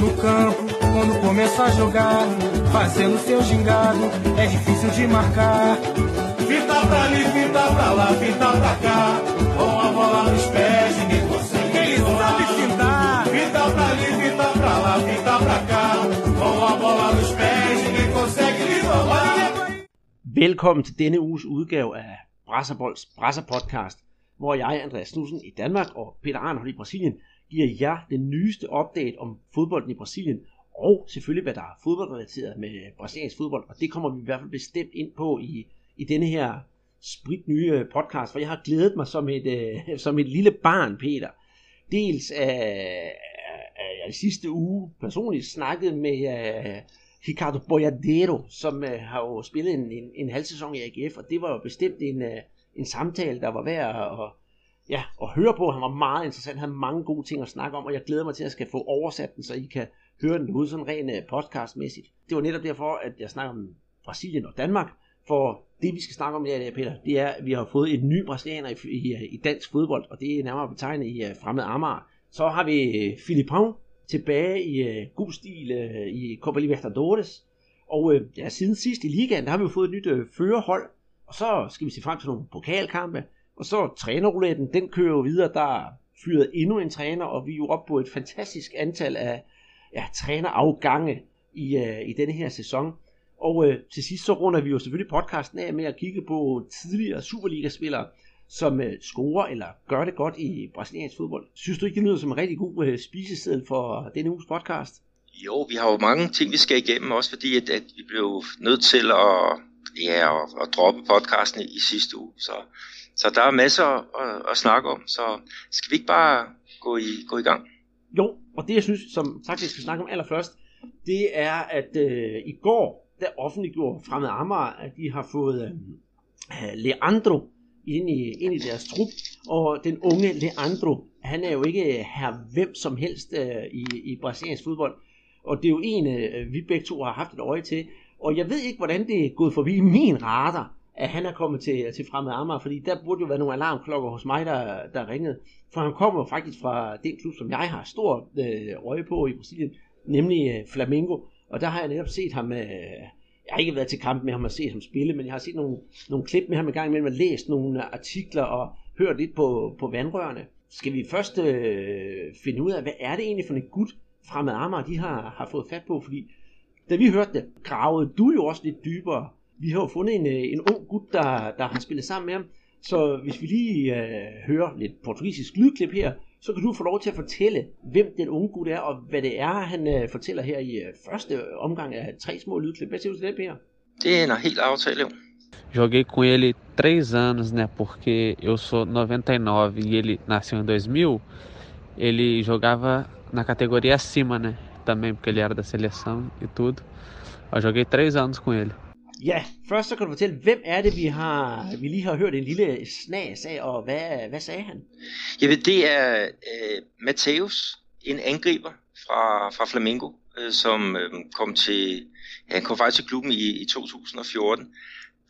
No campo, quando começa a jogar, fazendo seu gingado, é difícil de marcar. Fita pra ali, fita pra lá, fita pra cá, com a bola nos pés, ninguém consegue. Ele sabe fintar. Fita pra ali, fita pra lá, fita pra cá, com a bola nos pés, ninguém consegue lhe. Velkommen til denne uges udgave af Brasserbolds Brasser Podcast, hvor jeg, Andreas Knudsen i Danmark og Peter Arnhold i Brasilien, giver jer den nyeste update om fodbolden i Brasilien, og selvfølgelig hvad der er fodboldrelateret med brasiliansk fodbold, og det kommer vi i hvert fald bestemt ind på i, i denne her sprit nye podcast, for jeg har glædet mig som et, øh, som et lille barn, Peter. Dels af, øh, øh, øh jeg sidste uge personligt snakket med øh, Ricardo Boyadero, som øh, har jo spillet en, en, en halv sæson i AGF, og det var jo bestemt en, øh, en samtale, der var værd at, ja, at høre på. Han var meget interessant, han havde mange gode ting at snakke om, og jeg glæder mig til at skal få oversat den, så I kan høre den ud sådan rent øh, podcastmæssigt. Det var netop derfor, at jeg snakker om Brasilien og Danmark, for det vi skal snakke om i dag, Peter, det er, at vi har fået et ny brasilianer i, i, øh, i dansk fodbold, og det er nærmere betegnet i øh, uh, fremmed Amager. Så har vi uh, Filipão tilbage i uh, god stil uh, i Copa Libertadores, og uh, ja, siden sidst i ligaen, der har vi jo fået et nyt uh, førerhold, og så skal vi se frem til nogle pokalkampe, og så trænerrouletten, den kører jo videre, der er fyret endnu en træner, og vi er jo oppe på et fantastisk antal af ja, trænerafgange i, uh, i denne her sæson. Og uh, til sidst så runder vi jo selvfølgelig podcasten af med at kigge på tidligere Superliga-spillere, som uh, scorer eller gør det godt i brasiliansk fodbold. Synes du ikke, det lyder som en rigtig god uh, spiseseddel for denne uges podcast? Jo, vi har jo mange ting, vi skal igennem, også fordi at, at vi blev nødt til at, ja, at, at droppe podcasten i, i sidste uge. Så, så der er masser at, at snakke om, så skal vi ikke bare gå i, gå i gang? Jo, og det jeg synes, som sagt, vi skal snakke om allerførst, det er, at øh, i går, der offentliggjorde Fremad Amager, at de har fået øh, Leandro ind i, ind i deres trup, og den unge Leandro, han er jo ikke her hvem som helst øh, i, i brasiliansk fodbold, og det er jo en, øh, vi begge to har haft et øje til, og jeg ved ikke, hvordan det er gået forbi min radar, at han er kommet til, til fremmed Amager, fordi der burde jo være nogle alarmklokker hos mig, der, der ringede. For han kommer faktisk fra den klub, som jeg har stor øh, øje på i Brasilien, nemlig øh, Flamengo. Og der har jeg netop set ham, øh, jeg har ikke været til kamp med ham og set ham spille, men jeg har set nogle, nogle klip med ham i gang imellem og læst nogle artikler og hørt lidt på, på vandrørene. Skal vi først øh, finde ud af, hvad er det egentlig for en gut fremmed Amager, de har, har fået fat på, fordi da vi hørte det, gravede du jo også lidt dybere vi har jo fundet en, en ung gut, der, der har spillet sammen med ham. Så hvis vi lige øh, hører lidt portugisisk lydklip her, så kan du få lov til at fortælle, hvem den unge gut er, og hvad det er, han øh, fortæller her i øh, første omgang af tre små lydklip. Hvad siger du til det, Per? Det er en helt aftale, jo. Joguei com ele três anos, né? Porque eu sou 99 e ele nasceu em 2000. Ele jogava na categoria acima, né? Também porque ele era da seleção e tudo. Eu joguei três anos com ele. Ja, først så kan du fortælle, hvem er det, vi har vi lige har hørt en lille snas af, og hvad, hvad sagde han? Jamen, det er øh, Mateus, en angriber fra, fra Flamengo, øh, som øh, kom til, ja, han kom faktisk til klubben i, i 2014,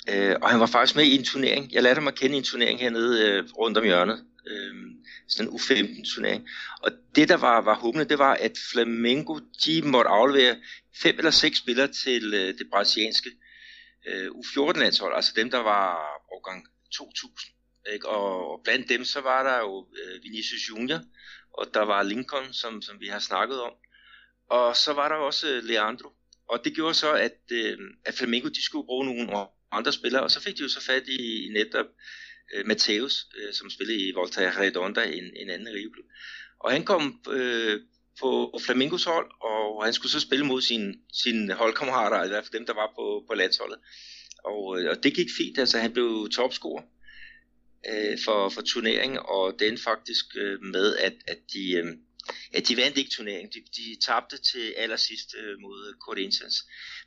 øh, og han var faktisk med i en turnering. Jeg lærte ham at kende i en turnering hernede øh, rundt om hjørnet, øh, sådan en U15-turnering. Og det, der var, var håbende, det var, at Flamengo, de måtte aflevere fem eller seks spillere til øh, det brasilianske øh, øh, U14-landshold, altså dem, der var årgang 2000. Ikke? Og blandt dem, så var der jo øh, Vinicius Junior, og der var Lincoln, som, som vi har snakket om. Og så var der også øh, Leandro. Og det gjorde så, at, øh, at Flamengo de skulle bruge nogle andre spillere, og så fik de jo så fat i netop øh, Mateus, øh, som spillede i Volta Redonda, en, en anden riveklub. Og han kom øh, på Flamingos hold, og han skulle så spille mod sine, sine holdkammerater, i hvert fald dem, der var på, på landsholdet. Og, og det gik fint, altså han blev topscorer øh, for, for turneringen, og den faktisk øh, med, at, at de, øh, at de vandt ikke turneringen. De, de tabte til allersidst øh, mod Corinthians.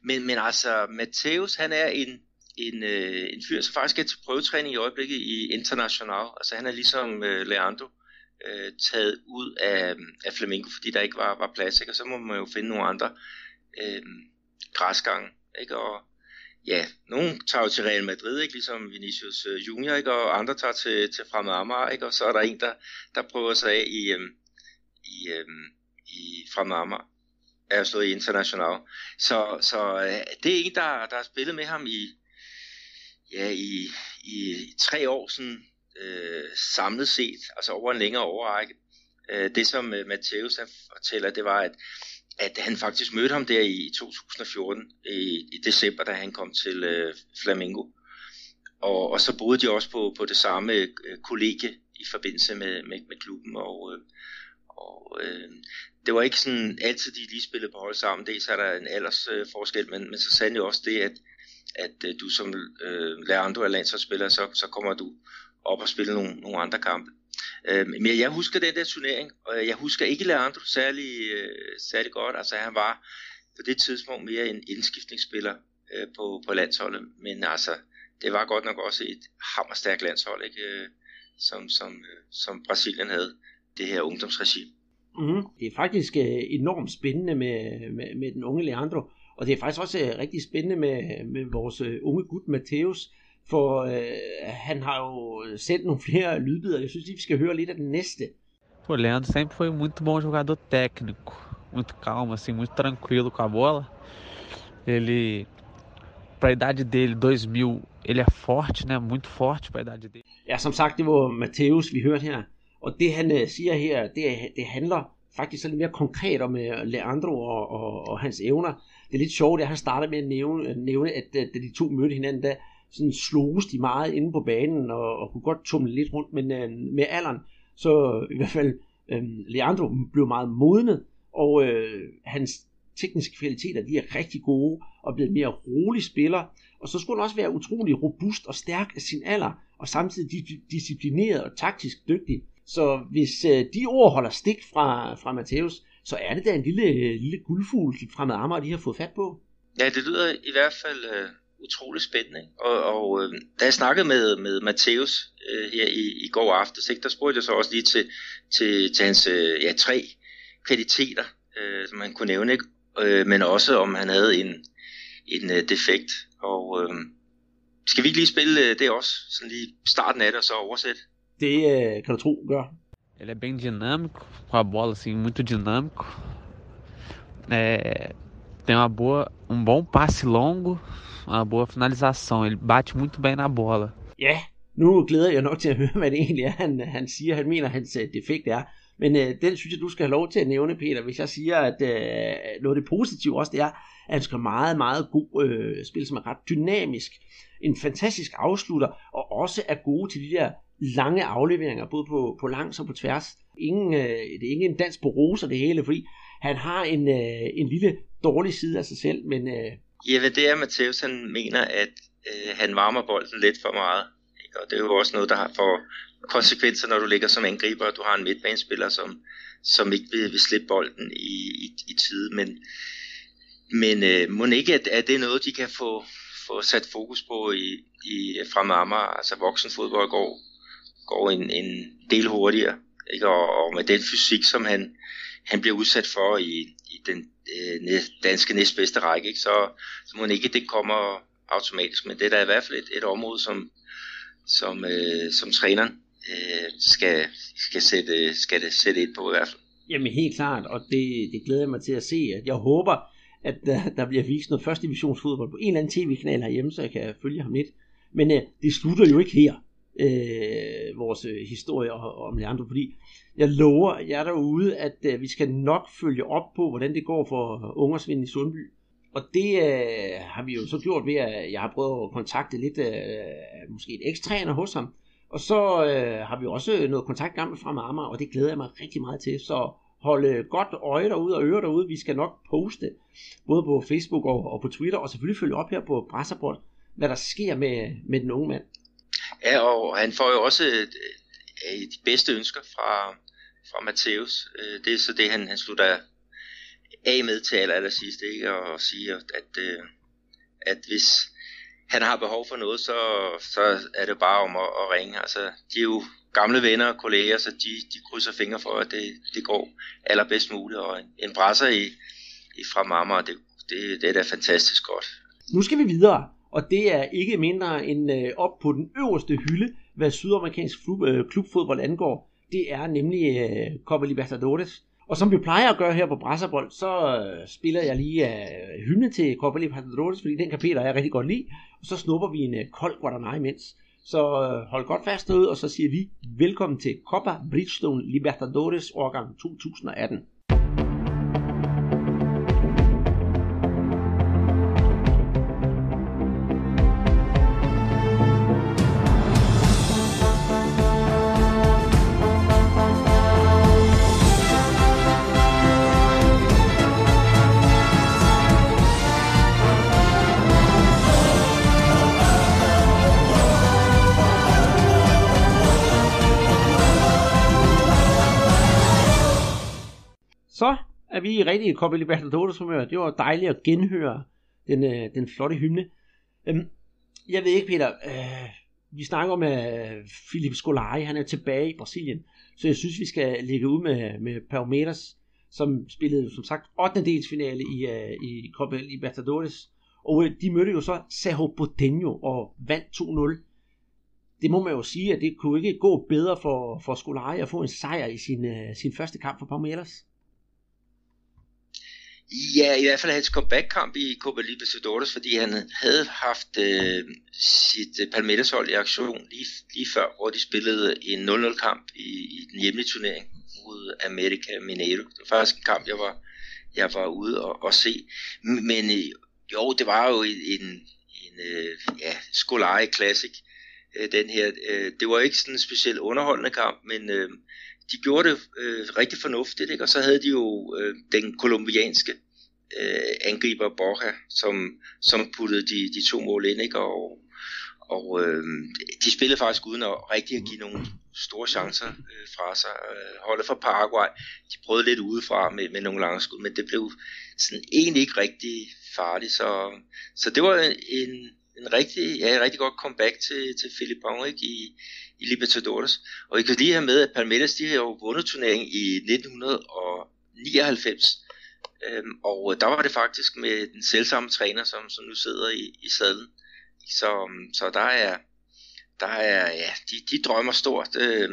Men, men altså, Mateus, han er en, en, øh, en fyr, som faktisk er til prøvetræning i øjeblikket i International. Altså han er ligesom øh, Leandro øh, Øh, taget ud af, af Flamengo, fordi der ikke var, var plads, ikke? og så må man jo finde nogle andre øh, græsgange, ikke? og ja, nogen tager jo til Real Madrid, ikke? ligesom Vinicius øh, Junior, ikke? og andre tager til, til Fremad Amager, ikke? og så er der en, der, der prøver sig af i, øh, i, øh, i Fremad Amager. er slået i international. Så, så øh, det er en, der, der har spillet med ham i, ja, i, i tre år sådan, øh, samlet set, altså over en længere overrække. Øh, det som øh, Matthäus fortæller, det var, at, at han faktisk mødte ham der i 2014, i, i december, da han kom til øh, Flamingo. Og, og så boede de også på, på det samme øh, kollegie i forbindelse med, med, med klubben, og, øh, og øh, det var ikke sådan altid, de lige spillede på hold sammen. Dels er der en aldersforskel, øh, forskel, men, men så sandelig også det, at, at øh, du som øh, Leandro er landsholdsspiller, så, så kommer du op og spille nogle, nogle andre kampe. Øh, men jeg husker den der turnering, og jeg husker ikke Leandro særlig, øh, særlig godt. Altså han var på det tidspunkt mere en indskiftningsspiller øh, på, på landsholdet, men altså det var godt nok også et hammerstærkt landshold, ikke? Øh, som, som, øh, som Brasilien havde, det her ungdomsregime. Mm. Det er faktisk øh, enormt spændende med, med, med den unge Leandro, og det er faktisk også rigtig spændende med, med vores unge gut Mateus, for øh, han har jo sendt nogle flere lydbider. Jeg synes vi skal høre lidt af den næste. O Leandro sempre foi muito bom jogador técnico, muito calmo, assim, muito tranquilo com a bola. Ele, para a idade dele, 2000, ele er forte, né? Muito forte para a idade dele. Ja, som sagt, det var Mateus, vi hørte her. Og det han uh, siger her, det, det handler faktisk sådan lidt mere konkret om uh, Leandro og, og, og hans evner. Det er lidt sjovt, at han starter med at nævne, nævne at uh, da de to mødte hinanden, der sådan sloges de meget inde på banen og, og kunne godt tumle lidt rundt, men øh, med alderen, så i hvert fald øh, Leandro blev meget modnet, og øh, hans tekniske kvaliteter, de er rigtig gode og blevet mere rolig spiller, og så skulle han også være utrolig robust og stærk af sin alder, og samtidig disciplineret og taktisk dygtig. Så hvis øh, de ord holder stik fra, fra Matthäus, så er det da en lille, øh, lille guldfugl fremad Amager, de har fået fat på. Ja, det lyder i hvert fald øh, utrolig spændende. Og, og uh, da jeg snakkede med, med Matthäus uh, her i, i går aftes, ikke, der spurgte jeg så også lige til, til, til hans uh, ja, tre kvaliteter, uh, som man kunne nævne, ikke? Uh, men også om han havde en, en uh, defekt. Og uh, skal vi ikke lige spille uh, det også, sådan lige starten af det, og så oversætte? Det uh, kan du tro, gør. Ele é bem dinâmico, com a bola assim, muito dinâmico. É, tem uma boa, um bom passe longo, uma boa finalização. Ele bate muito bem na bola. Ja, nu glæder jeg nok til at høre, hvad det egentlig er, han, han siger. Han mener, hans øh, defekt er. Men øh, den synes jeg, du skal have lov til at nævne, Peter, hvis jeg siger, at øh, noget af det positive også, det er, at han skal meget, meget god øh, spil, som er ret dynamisk. En fantastisk afslutter, og også er gode til de der lange afleveringer, både på, på langs og på tværs. Ingen, øh, det er ikke en dans på roser det hele, fordi han har en, øh, en lille dårlig side af sig selv, men... Øh... Ja, det er, Matheus han mener, at øh, han varmer bolden lidt for meget. Ikke? Og det er jo også noget, der har for konsekvenser, når du ligger som angriber, og du har en midtbanespiller, som, som ikke vil, vil slippe bolden i, i, i tide. Men, men øh, må ikke, at, at det er noget, de kan få, få sat fokus på i, i fremme Amager, altså voksenfodbold går går en, en del hurtigere. Ikke? Og, og med den fysik, som han, han bliver udsat for i, i den øh, danske næstbedste række, ikke? Så, så må ikke det kommer automatisk. Men det er da i hvert fald et, et område, som, som, øh, som træneren øh, skal, skal, sætte, skal det sætte ind på i hvert fald. Jamen helt klart, og det, det glæder jeg mig til at se. Jeg håber, at der, der bliver vist noget første divisionsfodbold på en eller anden tv-kanal herhjemme, så jeg kan følge ham lidt. Men øh, det slutter jo ikke her øh, vores øh, historie om Leandro, fordi jeg lover jer derude, at øh, vi skal nok følge op på, hvordan det går for Ungersvind i Sundby. Og det øh, har vi jo så gjort ved, at jeg har prøvet at kontakte lidt, øh, måske et ekstræner hos ham. Og så øh, har vi også noget kontakt gang med fra Amager, og det glæder jeg mig rigtig meget til. Så hold øh, godt øje derude og øre derude. Vi skal nok poste, både på Facebook og, og på Twitter, og selvfølgelig følge op her på Brasserbold, hvad der sker med, med den unge mand. Ja, og han får jo også øh, de bedste ønsker fra, fra Matheus. Øh, det er så det, han, han slutter af med til aller, aller sidst, ikke? Og siger, at, øh, at hvis han har behov for noget, så, så er det bare om at, at ringe. Altså, de er jo gamle venner og kolleger, så de, de krydser fingre for, at det, det går allerbedst muligt. Og en, en brasser i, i fra mamma, det, det, det er da fantastisk godt. Nu skal vi videre og det er ikke mindre end øh, op på den øverste hylde, hvad sydamerikansk flub, øh, klubfodbold angår. Det er nemlig øh, Copa Libertadores. Og som vi plejer at gøre her på Brasserbold, så øh, spiller jeg lige øh, hymne til Copa Libertadores, fordi den kan Peter jeg rigtig godt lide. Og så snupper vi en øh, kold Guadalajara imens. Så øh, hold godt fast derude, og så siger vi velkommen til Copa Bridgestone Libertadores årgang 2018. vi er vi i Copa Libertadores humør. Det var dejligt at genhøre den, øh, den flotte hymne. Øhm, jeg ved ikke, Peter. Øh, vi snakker om øh, Philip Scolari. Han er tilbage i Brasilien. Så jeg synes, vi skal ligge ud med, med Palmeiras, som spillede, som sagt, 8. delsfinale i, øh, i Copa Libertadores. Og øh, de mødte jo så Sao Botenho og vandt 2-0 det må man jo sige, at det kunne ikke gå bedre for, for Scolari at få en sejr i sin, uh, sin første kamp for Palmeiras. Ja, i hvert fald hans comeback-kamp i Copa Libertadores, fordi han havde haft øh, sit øh, Palmeiras-hold i aktion lige, lige før, hvor de spillede en 0-0-kamp i, i den hjemlige turnering mod America Mineiro. Det var faktisk en kamp, jeg var, jeg var ude og, og se. Men øh, jo, det var jo en, en, en øh, ja, Scolari Classic, øh, den her. Øh, det var ikke sådan en specielt underholdende kamp, men... Øh, de gjorde det øh, rigtig fornuftigt, ikke? og så havde de jo øh, den kolumbianske øh, angriber Borja, som, som puttede de, de to mål ind, ikke? og, og øh, de spillede faktisk uden at rigtig at give nogle store chancer øh, fra sig. Øh, holdet fra Paraguay, de prøvede lidt udefra med, med nogle lange skud, men det blev sådan egentlig ikke rigtig farligt, så, så det var en, en rigtig, ja, en rigtig godt comeback til, til Philip Bonrik? I, i Libertadores. Og I kan lige have med, at Palmeiras de har jo vundet turneringen i 1999. Øhm, og der var det faktisk med den selvsamme træner, som, som nu sidder i, i sadlen. Så, så der er, der er ja, de, de drømmer stort, øh,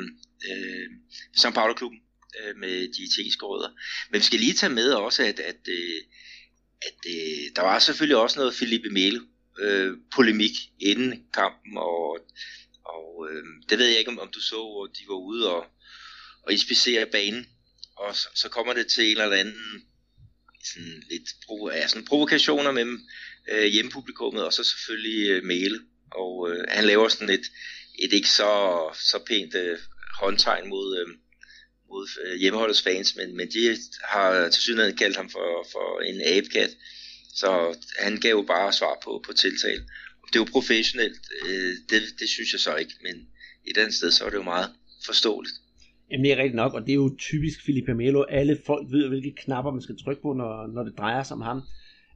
øh, São Paulo-klubben øh, med de tekniske rødder. Men vi skal lige tage med også, at, at, øh, at øh, der var selvfølgelig også noget Felipe Melo øh, polemik inden kampen, og og øh, det ved jeg ikke, om, om du så, hvor de var ude og, og inspicere banen. Og så, så kommer det til en eller anden sådan lidt provo- ja, sådan provokationer med øh, hjemmepublikummet, og så selvfølgelig øh, Mæle, Og øh, han laver sådan et, et ikke så, så pænt øh, håndtegn mod, øh, mod øh, hjemmeholdets fans, men, men de har til synligheden kaldt ham for, for en abekat. Så han gav jo bare svar på, på tiltale det er jo professionelt, øh, det, det synes jeg så ikke, men et andet sted, så er det jo meget forståeligt. Jamen det er rigtigt nok, og det er jo typisk Felipe Melo. Alle folk ved, hvilke knapper man skal trykke på, når, når det drejer sig om ham.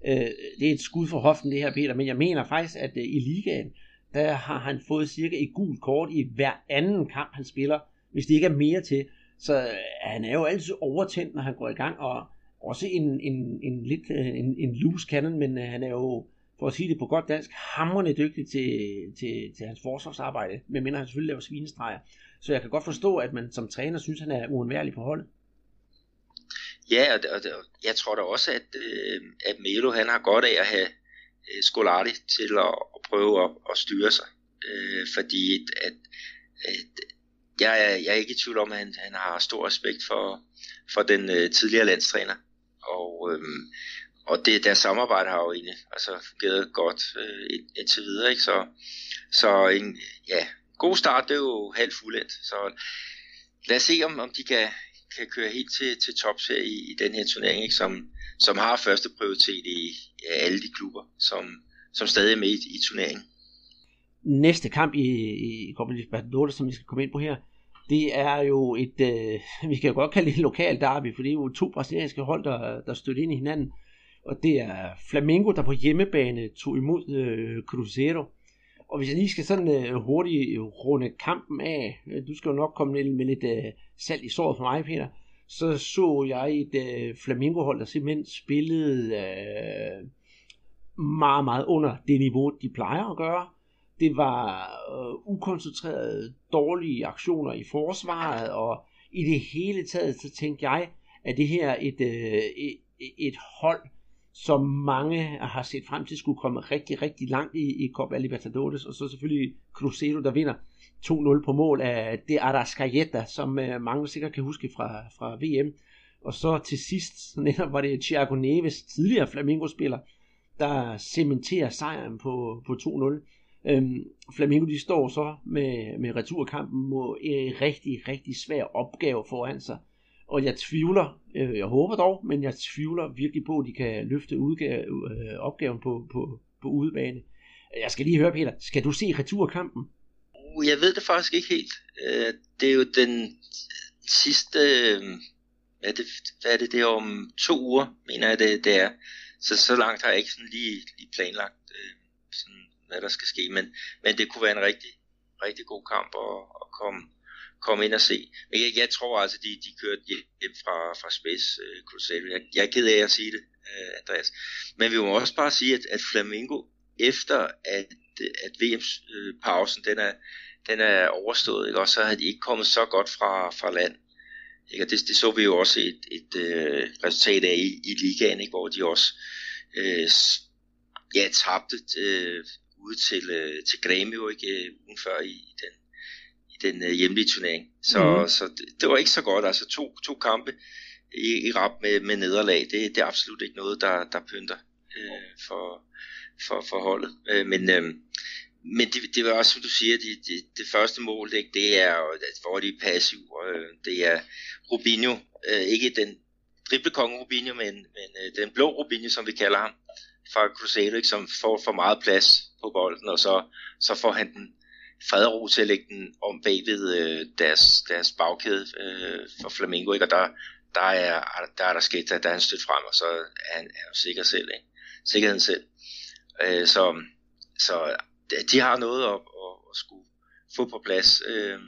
Øh, det er et skud for hoften det her, Peter, men jeg mener faktisk, at øh, i ligaen, der har han fået cirka et gult kort i hver anden kamp, han spiller, hvis det ikke er mere til. Så øh, han er jo altid overtændt, når han går i gang, og også en, en, en lidt øh, en, en loose cannon, men øh, han er jo for at sige det på godt dansk, hamrende dygtig til, til, til hans forsvarsarbejde, medmindre han selvfølgelig laver svinestreger. Så jeg kan godt forstå, at man som træner synes, han er uundværlig på holdet. Ja, og, og, og jeg tror da også, at, øh, at Melo han har godt af at have øh, Scolari til at, at prøve at, at styre sig. Øh, fordi at, at jeg, er, jeg er ikke i tvivl om, at han, han har stor respekt for, for den øh, tidligere landstræner. Og øhm, og det, deres samarbejde har jo egentlig altså, fungeret godt øh, indtil videre. Ikke? Så, så en ja, god start, det er jo halvt fuldendt. Så lad os se, om, om de kan, kan køre helt til, til tops her i, i den her turnering, ikke? Som, som har første prioritet i ja, alle de klubber, som, som stadig er med i, i turneringen. Næste kamp i, i Copa Libertadores, som vi skal komme ind på her, det er jo et, øh, vi kan jo godt kalde det et lokalt derby, for det er jo to brasilianske hold, der, der støtter ind i hinanden og det er Flamengo, der på hjemmebane tog imod øh, Cruzeiro. Og hvis jeg lige skal sådan øh, hurtigt øh, runde kampen af, øh, du skal jo nok komme med lidt øh, salt i såret for mig, Peter, så så jeg et øh, Flamengo-hold, der simpelthen spillede øh, meget, meget under det niveau, de plejer at gøre. Det var øh, ukoncentrerede, dårlige aktioner i forsvaret, og i det hele taget, så tænkte jeg, at det her et, øh, et, et hold, som mange har set frem til skulle komme rigtig, rigtig langt i, i Copa Libertadores, og så selvfølgelig Cruzeiro, der vinder 2-0 på mål af det Arrascaeta, som øh, mange sikkert kan huske fra, fra VM. Og så til sidst, netop var det Thiago Neves, tidligere Flamingo-spiller, der cementerer sejren på, på 2-0. Øhm, Flamengo de står så med, med returkampen mod en rigtig, rigtig svær opgave foran sig. Og jeg tvivler, øh, jeg håber dog, men jeg tvivler virkelig på, at de kan løfte udgave, øh, opgaven på, på, på udebane. Jeg skal lige høre, Peter, skal du se returkampen? Uh, jeg ved det faktisk ikke helt. Øh, det er jo den sidste, øh, hvad er det, hvad er det, det er om to uger, mener jeg det, det er. Så så langt har jeg ikke sådan lige, lige planlagt, hvad der skal ske. Men, men det kunne være en rigtig, rigtig god kamp at, at komme, komme ind og se. Men jeg, jeg tror altså, de, de kørte hjem fra, fra Space uh, øh, Crusader. Jeg, jeg er ked af at sige det, uh, Andreas. Men vi må også bare sige, at, at Flamingo, efter at, at VM-pausen den er, den er overstået, ikke? og så har de ikke kommet så godt fra, fra land. Ikke? Og det, det så vi jo også et, et uh, resultat af i, i ligaen, ikke? hvor de også øh, ja, tabte øh, ude til, uh, til Grêmio ikke? ugen før i, i den den øh, hjemlige turnering. Så, mm. så det, det var ikke så godt. Altså to, to kampe i, i rap med, med nederlag, det, det er absolut ikke noget, der, der pynter øh, for, for, for holdet. Øh, men øh, men det, det var også, som du siger, det, det, det første mål, det, det er, hvor de passiv, øh, det er Rubinho, øh, ikke den driblekonge Rubinho, men, men øh, den blå Rubinho, som vi kalder ham, fra Cruzeiro, ikke, som får for meget plads på bolden, og så, så får han den fred ro til at lægge den om bagved øh, deres, deres bagkæde øh, for Flamingo, ikke? og der, der, er, der er der sket, der, der er han stødt frem, og så er han er jo sikker selv, ikke? sikkerheden selv. Øh, så, så de har noget at, at, at skulle få på plads. Øh,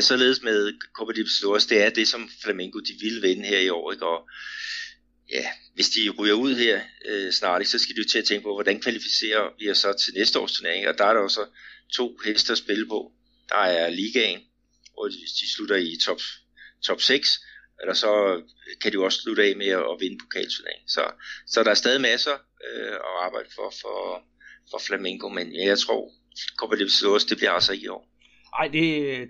således med Copa Libertadores, det er det, som Flamengo de vil vinde her i år, ikke? og ja, hvis de ryger ud her øh, snart, så skal de jo til at tænke på, hvordan kvalificerer vi os så til næste års turnering, og der er der jo så to heste at spille på. Der er ligaen, hvor de, de slutter i top, top 6, eller så kan de jo også slutte af med at, at vinde pokalturneringen. Så, så der er stadig masser øh, at arbejde for, for for Flamengo, men jeg tror, Copa Libertadores, det bliver altså i år. Nej, det,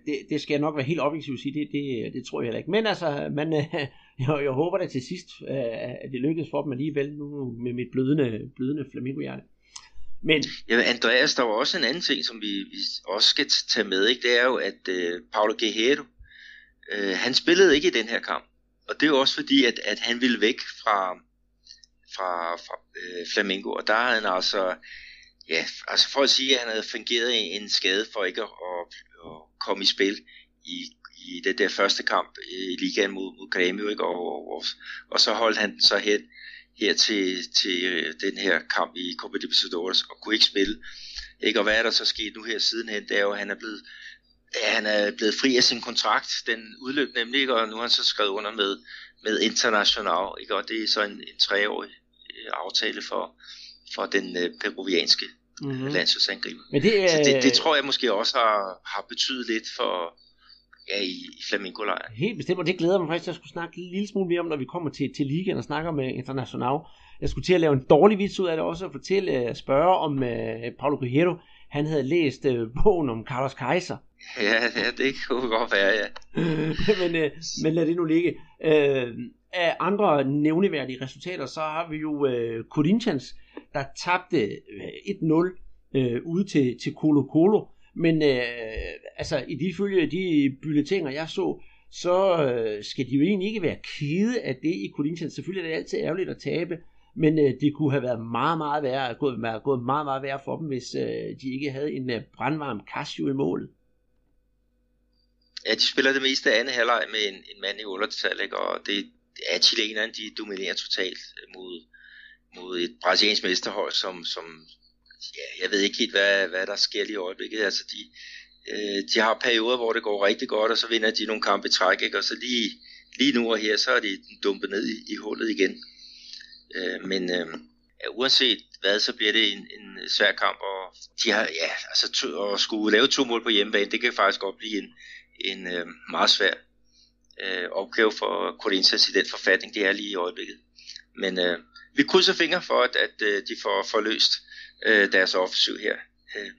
det, det skal jeg nok være helt objektivt sige, det, det, det tror jeg heller ikke. Men altså, man, øh, jeg, jeg håber da til sidst, øh, at det lykkedes for dem alligevel nu med mit blødende, blødende flamingohjerte. Men... Ja, Andreas, der var også en anden ting, som vi, vi også skal tage med, ikke? det er jo, at øh, uh, Paulo Guerrero, uh, han spillede ikke i den her kamp. Og det er jo også fordi, at, at han ville væk fra, fra, fra uh, Flamengo, og der havde han altså ja, altså for at sige, at han havde fungeret en skade for ikke at, at, at komme i spil i, i det der første kamp i ligaen mod, mod Grêmio, ikke? Og, og, og, så holdt han så hen her til, til øh, den her kamp i Copa Libertadores og kunne ikke spille. Ikke? Og hvad er der så sket nu her sidenhen? Det er jo, at han er blevet, ja, han er blevet fri af sin kontrakt. Den udløb nemlig, ikke? og nu har han så skrevet under med, med International, ikke? og det er så en, en treårig øh, aftale for, for den øh, peruvianske mm-hmm. landsholdsangriber. Men det, øh... Så det, det tror jeg måske også har, har betydet lidt for ja, i, i flamingo -lejren. Helt bestemt, og det glæder mig faktisk at skulle snakke en lille smule mere om, når vi kommer til, til ligaen og snakker med International. Jeg skulle til at lave en dårlig vits ud af det også, og fortælle, at spørge om uh, Paulo Guerrero, han havde læst uh, bogen om Carlos Kaiser. Ja, ja, det kunne godt være, ja. men, uh, men lad det nu ligge. Uh, af andre nævneværdige resultater, så har vi jo uh, Corinthians, der tabte 1-0 øh, ude til, til Colo Colo. Men øh, altså, i de følge de bulletiner, jeg så, så øh, skal de jo egentlig ikke være kede af det i Corinthians. Selvfølgelig er det altid ærgerligt at tabe, men øh, det kunne have været meget, meget værre, gået, være gået meget, meget værre for dem, hvis øh, de ikke havde en øh, brandvarm Casio i målet. Ja, de spiller det meste af anden halvleg med en, en mand i undertal, ikke? og det er chilenerne, de dominerer totalt mod, mod et brasiliansk mesterhold, som, som ja, jeg ved ikke helt, hvad, hvad der sker lige i øjeblikket. Altså, de, øh, de har perioder, hvor det går rigtig godt, og så vinder de nogle kampe i træk, ikke? og så lige, lige nu og her, så er de dumpet ned i, i hullet igen. Øh, men øh, ja, uanset hvad, så bliver det en, en svær kamp, og de har, ja, altså, to, at skulle lave to mål på hjemmebane, det kan faktisk godt blive en, en øh, meget svær øh, opgave for Corinthians i den forfatning, det er lige i øjeblikket. Men øh, vi krydser fingre for, at, at øh, de får, forløst øh, deres offensiv her øh,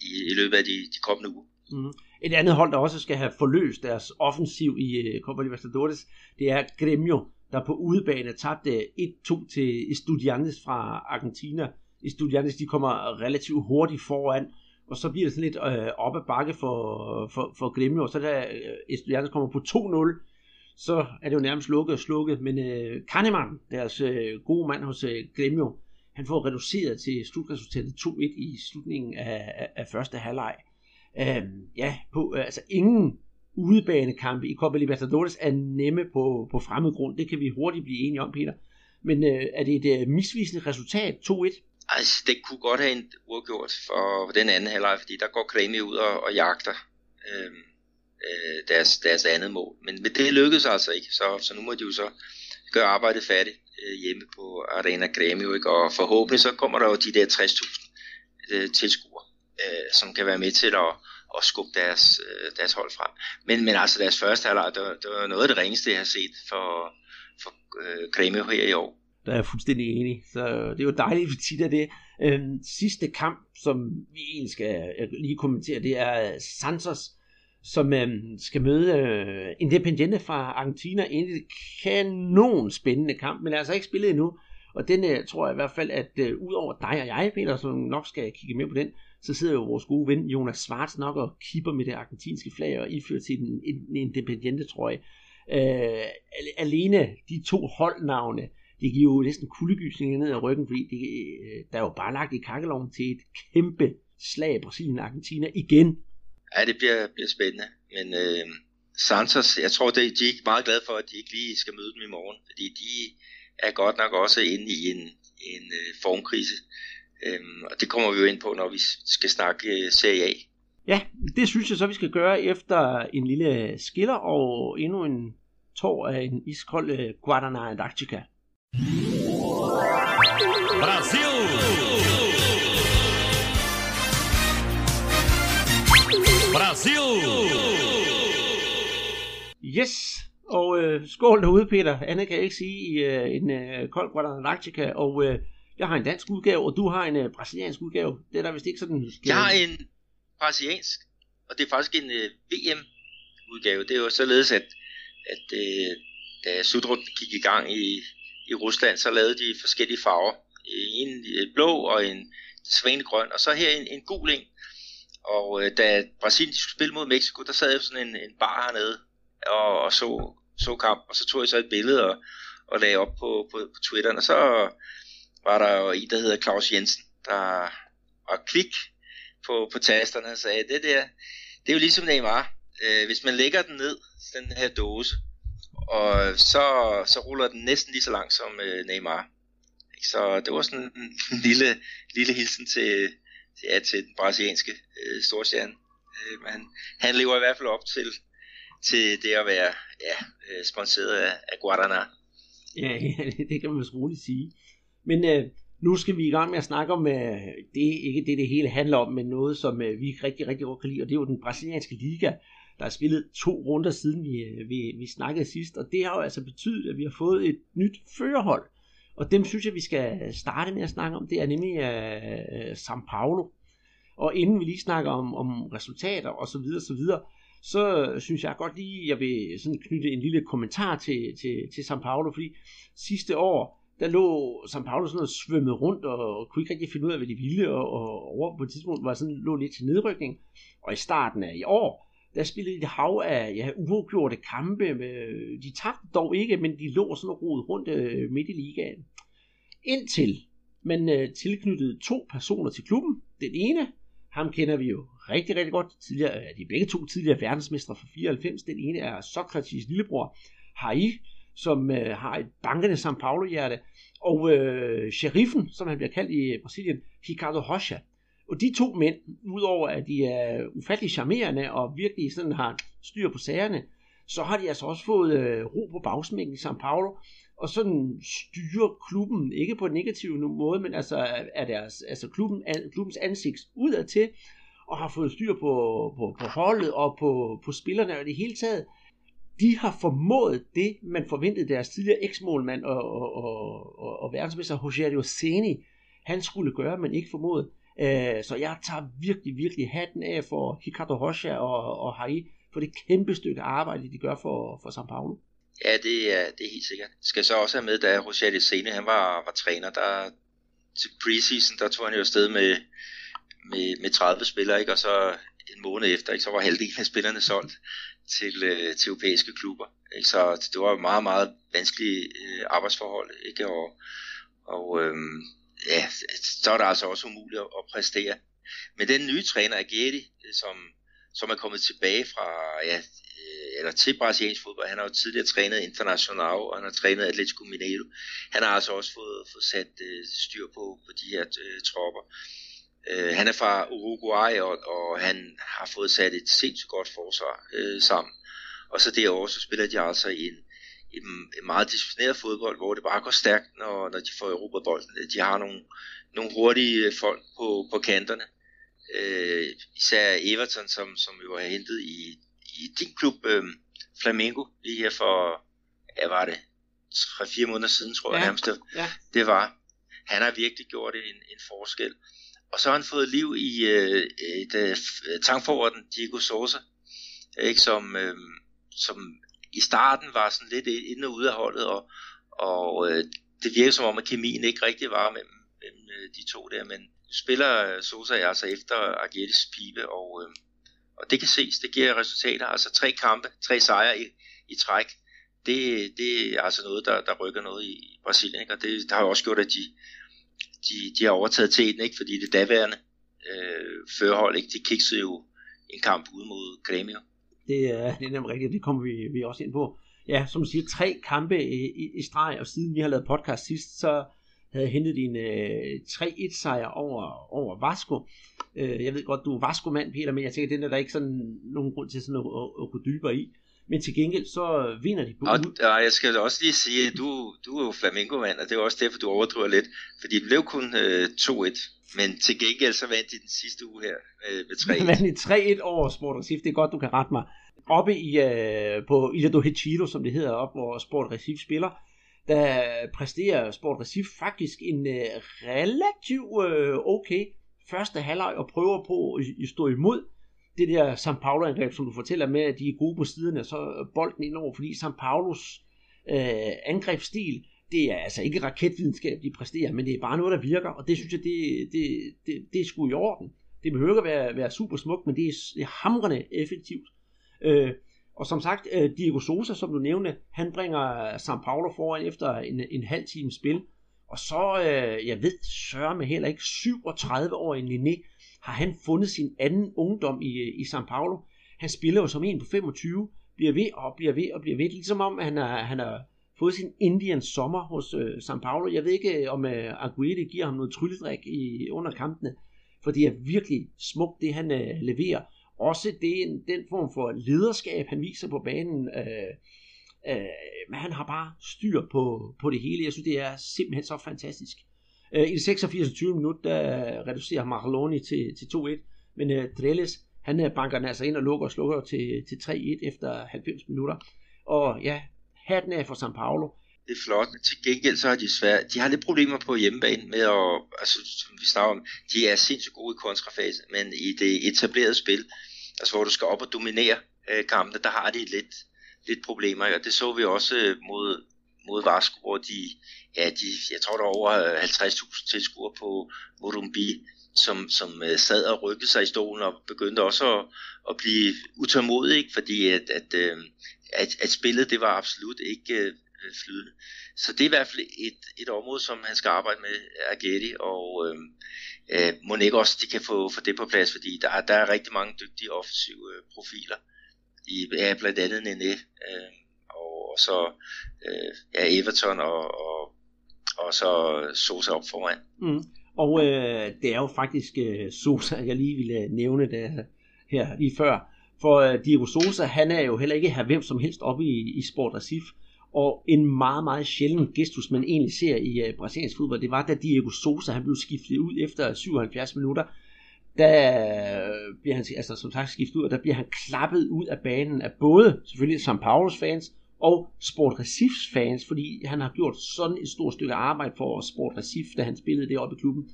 i, i løbet af de, de kommende uger. Mm. Et andet hold, der også skal have forløst deres offensiv i øh, Copa Libertadores, det er Gremio, der på udebane tabte 1-2 til Estudiantes fra Argentina. Estudiantes de kommer relativt hurtigt foran, og så bliver det sådan lidt øh, op ad bakke for, for, for Gremio, og så da øh, Estudiantes kommer på 2-0, så er det jo nærmest lukket og slukket, men øh, Kahneman, deres øh, gode mand hos øh, Gremio, han får reduceret til slutresultatet 2-1 i slutningen af, af, af første halvleg. Øh, ja, på, øh, altså ingen udebanekampe i Copa Libertadores er nemme på, på fremmed grund. Det kan vi hurtigt blive enige om, Peter. Men øh, er det et øh, misvisende resultat, 2-1? Altså, det kunne godt have en uafgjort for den anden halvleg, fordi der går Kremi ud og, og jagter øh, øh, deres, deres andet mål. Men, men det lykkedes altså ikke, så, så nu må de jo så gøre arbejdet færdigt Øh, hjemme på Arena Grêmio, ikke? og forhåbentlig så kommer der jo de der 60.000 øh, tilskuere, øh, som kan være med til at, at skubbe deres, øh, deres hold frem. Men, men altså deres første halvleg, det, det var noget af det ringeste, jeg har set for, for øh, Grêmio her i år der er fuldstændig enig. Så det er jo dejligt, at vi tit er det. Øhm, sidste kamp, som vi egentlig skal lige kommentere, det er Santos, som øh, skal møde øh, Independiente fra Argentina. En kanon spændende kamp, men er altså ikke spillet endnu. Og den øh, tror jeg i hvert fald, at øh, udover dig og jeg, Peter, som nok skal kigge med på den, så sidder jo vores gode ven Jonas Schwartz nok og kipper med det argentinske flag og ifører til en, en Independiente, trøje. Øh, alene de to holdnavne, det giver jo næsten kuldegysninger ned ad ryggen, fordi det, øh, der er jo bare lagt i kakkeloven til et kæmpe slag Brasilien og Argentina igen. Ja, det bliver, bliver spændende, men øh, Santos, jeg tror, det, de er ikke meget glade for, at de ikke lige skal møde dem i morgen, fordi de er godt nok også inde i en, en øh, formkrise, øh, og det kommer vi jo ind på, når vi skal snakke øh, Serie A. Ja, det synes jeg så, vi skal gøre efter en lille skiller og endnu en tår af en iskold øh, Guadana Antarctica. Brasil! Brasil! Yes, og øh, skål derude, Peter. Anne kan jeg ikke sige i øh, en øh, kold Guadalajara, og øh, jeg har en dansk udgave, og du har en øh, brasiliansk udgave. Det er der vist ikke sådan... Skal... Jeg har en brasiliansk, og det er faktisk en øh, VM-udgave. Det er jo således, at, at øh, da slutrunden gik i gang i i Rusland, så lavede de forskellige farver. En blå og en svanegrøn, og så her en, en gul en. Og øh, da Brasilien skulle spille mod Mexico, der sad jeg sådan en, en bar hernede og, og så, så kamp, og så tog jeg så et billede og, og lagde op på, på, på Twitter, og så var der jo en, der hedder Claus Jensen, der var klik på, på tasterne og sagde, det der, det er jo ligesom Neymar. Øh, hvis man lægger den ned, den her dåse, og så, så ruller den næsten lige så langt som øh, Neymar. Så det var sådan en lille, lille hilsen til, ja, til den brasilianske øh, storstjerne. Øh, men han lever i hvert fald op til, til det at være ja, øh, sponsoreret af, af Guadana. Ja, det kan man vist roligt sige. Men øh, nu skal vi i gang med at snakke om, øh, det er ikke det, det hele handler om, men noget, som øh, vi rigtig, rigtig godt kan lide, og det er jo den brasilianske liga. Der er spillet to runder siden vi, øh, vi, vi snakkede sidst, og det har jo altså betydet, at vi har fået et nyt førerhold. Og dem synes jeg, vi skal starte med at snakke om. Det er nemlig uh, São Paulo. Og inden vi lige snakker om, om resultater og så videre, så videre, så øh, synes jeg godt lige, jeg vil sådan knytte en lille kommentar til, til, til São Paulo, fordi sidste år, der lå São Paulo sådan noget svømmede rundt og kunne ikke rigtig finde ud af, hvad de ville, og, og over på et tidspunkt var sådan lå lidt til nedrykning. Og i starten af i år, der spillede et hav af ja, uafgjorte kampe. Med, de tabte dog ikke, men de lå sådan og rodet rundt øh, midt i ligaen. Indtil man øh, tilknyttede to personer til klubben. Den ene, ham kender vi jo rigtig, rigtig godt. Tidligere, øh, de er begge to tidligere verdensmestre fra 94. Den ene er Sokrates lillebror, Hai, som øh, har et bankende São Paulo-hjerte. Og øh, sheriffen, som han bliver kaldt i Brasilien, Ricardo Rocha, og de to mænd, udover at de er ufattelig charmerende og virkelig sådan har styr på sagerne, så har de altså også fået øh, ro på bagsmækken i São Paulo, og sådan styrer klubben, ikke på en negativ måde, men altså er deres, altså klubben, klubbens ansigt udad til, og har fået styr på, på, på holdet og på, på spillerne og det hele taget. de har formået det, man forventede deres tidligere eksmålmand og, og, og, og, og verdensmester Rogerio Seni, han skulle gøre, men ikke formåede. Øh, så jeg tager virkelig, virkelig hatten af for Ricardo Rocha og, og Hai for det kæmpe stykke arbejde, de gør for, for São Paulo. Ja, det er, det er helt sikkert. Skal så også have med, da Roger Sene, han var, var træner, der til preseason, der tog han jo afsted med, med, med 30 spillere, ikke? og så en måned efter, ikke? så var halvdelen af spillerne solgt til, øh, til europæiske klubber. Ikke? Så det var meget, meget vanskelige øh, arbejdsforhold, ikke? og, og øhm, ja, så er det altså også umuligt at, præstere. Men den nye træner, Agedi, som, som er kommet tilbage fra, ja, øh, eller til brasiliansk fodbold. Han har jo tidligere trænet International, og han har trænet Atletico Mineiro. Han har altså også fået, fået sat øh, styr på, på de her øh, tropper. Øh, han er fra Uruguay, og, og han har fået sat et sindssygt godt forsvar øh, sammen. Og så derovre, så spiller de altså i en, en, en meget disciplineret fodbold, hvor det bare går stærkt, når, når de får Europa bolden. De har nogle, nogle hurtige folk på, på kanterne. Øh, især Everton, som, som jo har hentet i, i din klub, øh, Flamengo, lige her for, ja, var det, 3-4 måneder siden, tror jeg ja. nærmest, ja. det var. Han har virkelig gjort en, en forskel. Og så har han fået liv i øh, et øh, tankfororden Diego Sosa, ikke, som, øh, som i starten var sådan lidt inde og ude af holdet, og, og øh, det virkede som om, at kemien ikke rigtig var mellem, mellem øh, de to der, men spiller øh, Sosa altså efter Argetis pibe, og, øh, og det kan ses, det giver resultater, altså tre kampe, tre sejre i, i træk, det, det er altså noget, der, der rykker noget i Brasilien, ikke? og det, det har jo også gjort, at de, de, de har overtaget teten, ikke? fordi det daværende øh, førhold, ikke? de kiksede jo en kamp ud mod Grêmio. Det er, det er nemlig rigtigt, det kommer vi, vi også ind på. Ja, som du siger, tre kampe i, i, i streg, og siden vi har lavet podcast sidst, så havde hentet en øh, 3-1 sejr over, over Vasco. Øh, jeg ved godt, du er Vasco-mand, Peter, men jeg tænker, den er der ikke sådan nogen grund til sådan at, at, at gå dybere i. Men til gengæld, så vinder de på og, og jeg skal også lige sige, at du, du er jo flamingo-mand, og det er også derfor, du overdriver lidt. Fordi det blev kun øh, 2-1. Men til gengæld så vandt de den sidste uge her øh, med 3-1. vandt de 3-1 over Sport Recife. Det er godt, du kan rette mig. Oppe i, øh, på Ilha do Retiro, som det hedder, op hvor Sport Recife spiller, der præsterer Sport Recife faktisk en øh, relativ øh, okay første halvleg og prøver på at, at stå imod det der San Paulo-angreb, som du fortæller med, at de er gode på siderne, så bolden indover, fordi San Paulos øh, angrebsstil, det er altså ikke raketvidenskab, de præsterer, men det er bare noget, der virker, og det synes jeg, det, det, det, det er sgu i orden. Det behøver ikke at være, være super smukt, men det er, det er hamrende effektivt. Øh, og som sagt, øh, Diego Sosa, som du nævnte, han bringer San Paulo foran efter en, en halv time spil. Og så, øh, jeg ved, sørger med heller ikke, 37 år i Liné, har han fundet sin anden ungdom i, i San Paulo. Han spiller jo som en på 25, bliver ved og bliver ved og bliver ved, ligesom om han har, han har fået sin Indian sommer hos øh, San Paulo. Jeg ved ikke, om øh, Aguirre giver ham noget trylledrik i, under kampene, for det er virkelig smukt, det han øh, leverer også det, den form for lederskab, han viser på banen. Øh, øh, men han har bare styr på, på det hele. Jeg synes, det er simpelthen så fantastisk. Øh, I det 86. minut, der reducerer Marloni til, til 2-1, men øh, Drelles, han øh, banker den altså ind og lukker og slukker til, til 3-1 efter 90 minutter. Og ja, hatten af for San Paulo. Det er flot, men til gengæld så har de svært. De har lidt problemer på hjemmebane med at, altså som vi snakker om, de er sindssygt gode i kontrafase, men i det etablerede spil, altså hvor du skal op og dominere øh, kampene, der har de lidt, lidt problemer, og det så vi også øh, mod, mod Vasco, hvor de, ja, de, jeg tror der var over øh, 50.000 tilskuere på Morumbi, som, som øh, sad og rykkede sig i stolen og begyndte også at, at blive utålmodig, ikke? fordi at, at, øh, at, at spillet det var absolut ikke øh, øh, flydende. Så det er i hvert fald et, et område, som han skal arbejde med, Agetti, og øh, øh, må ikke også de kan få, få det på plads, fordi der, der er rigtig mange dygtige offensive øh, profiler, i, ja, blandt andet Nene, øh, og, og så øh, ja, Everton og, og, og så Sosa op foran. Mm. Og øh, det er jo faktisk øh, Sosa, jeg lige ville øh, nævne det her lige før. For øh, Diego Sosa, han er jo heller ikke her hvem som helst oppe i, i Sport Recife. Og en meget, meget sjælden gestus, man egentlig ser i uh, brasiliansk fodbold, det var, da Diego Sosa han blev skiftet ud efter 77 minutter. der øh, bliver han altså, som sagt skiftet ud, og der bliver han klappet ud af banen af både selvfølgelig São Paulos fans og Sport Recifs fans, fordi han har gjort sådan et stort stykke arbejde for Sport Recif, da han spillede det oppe i klubben.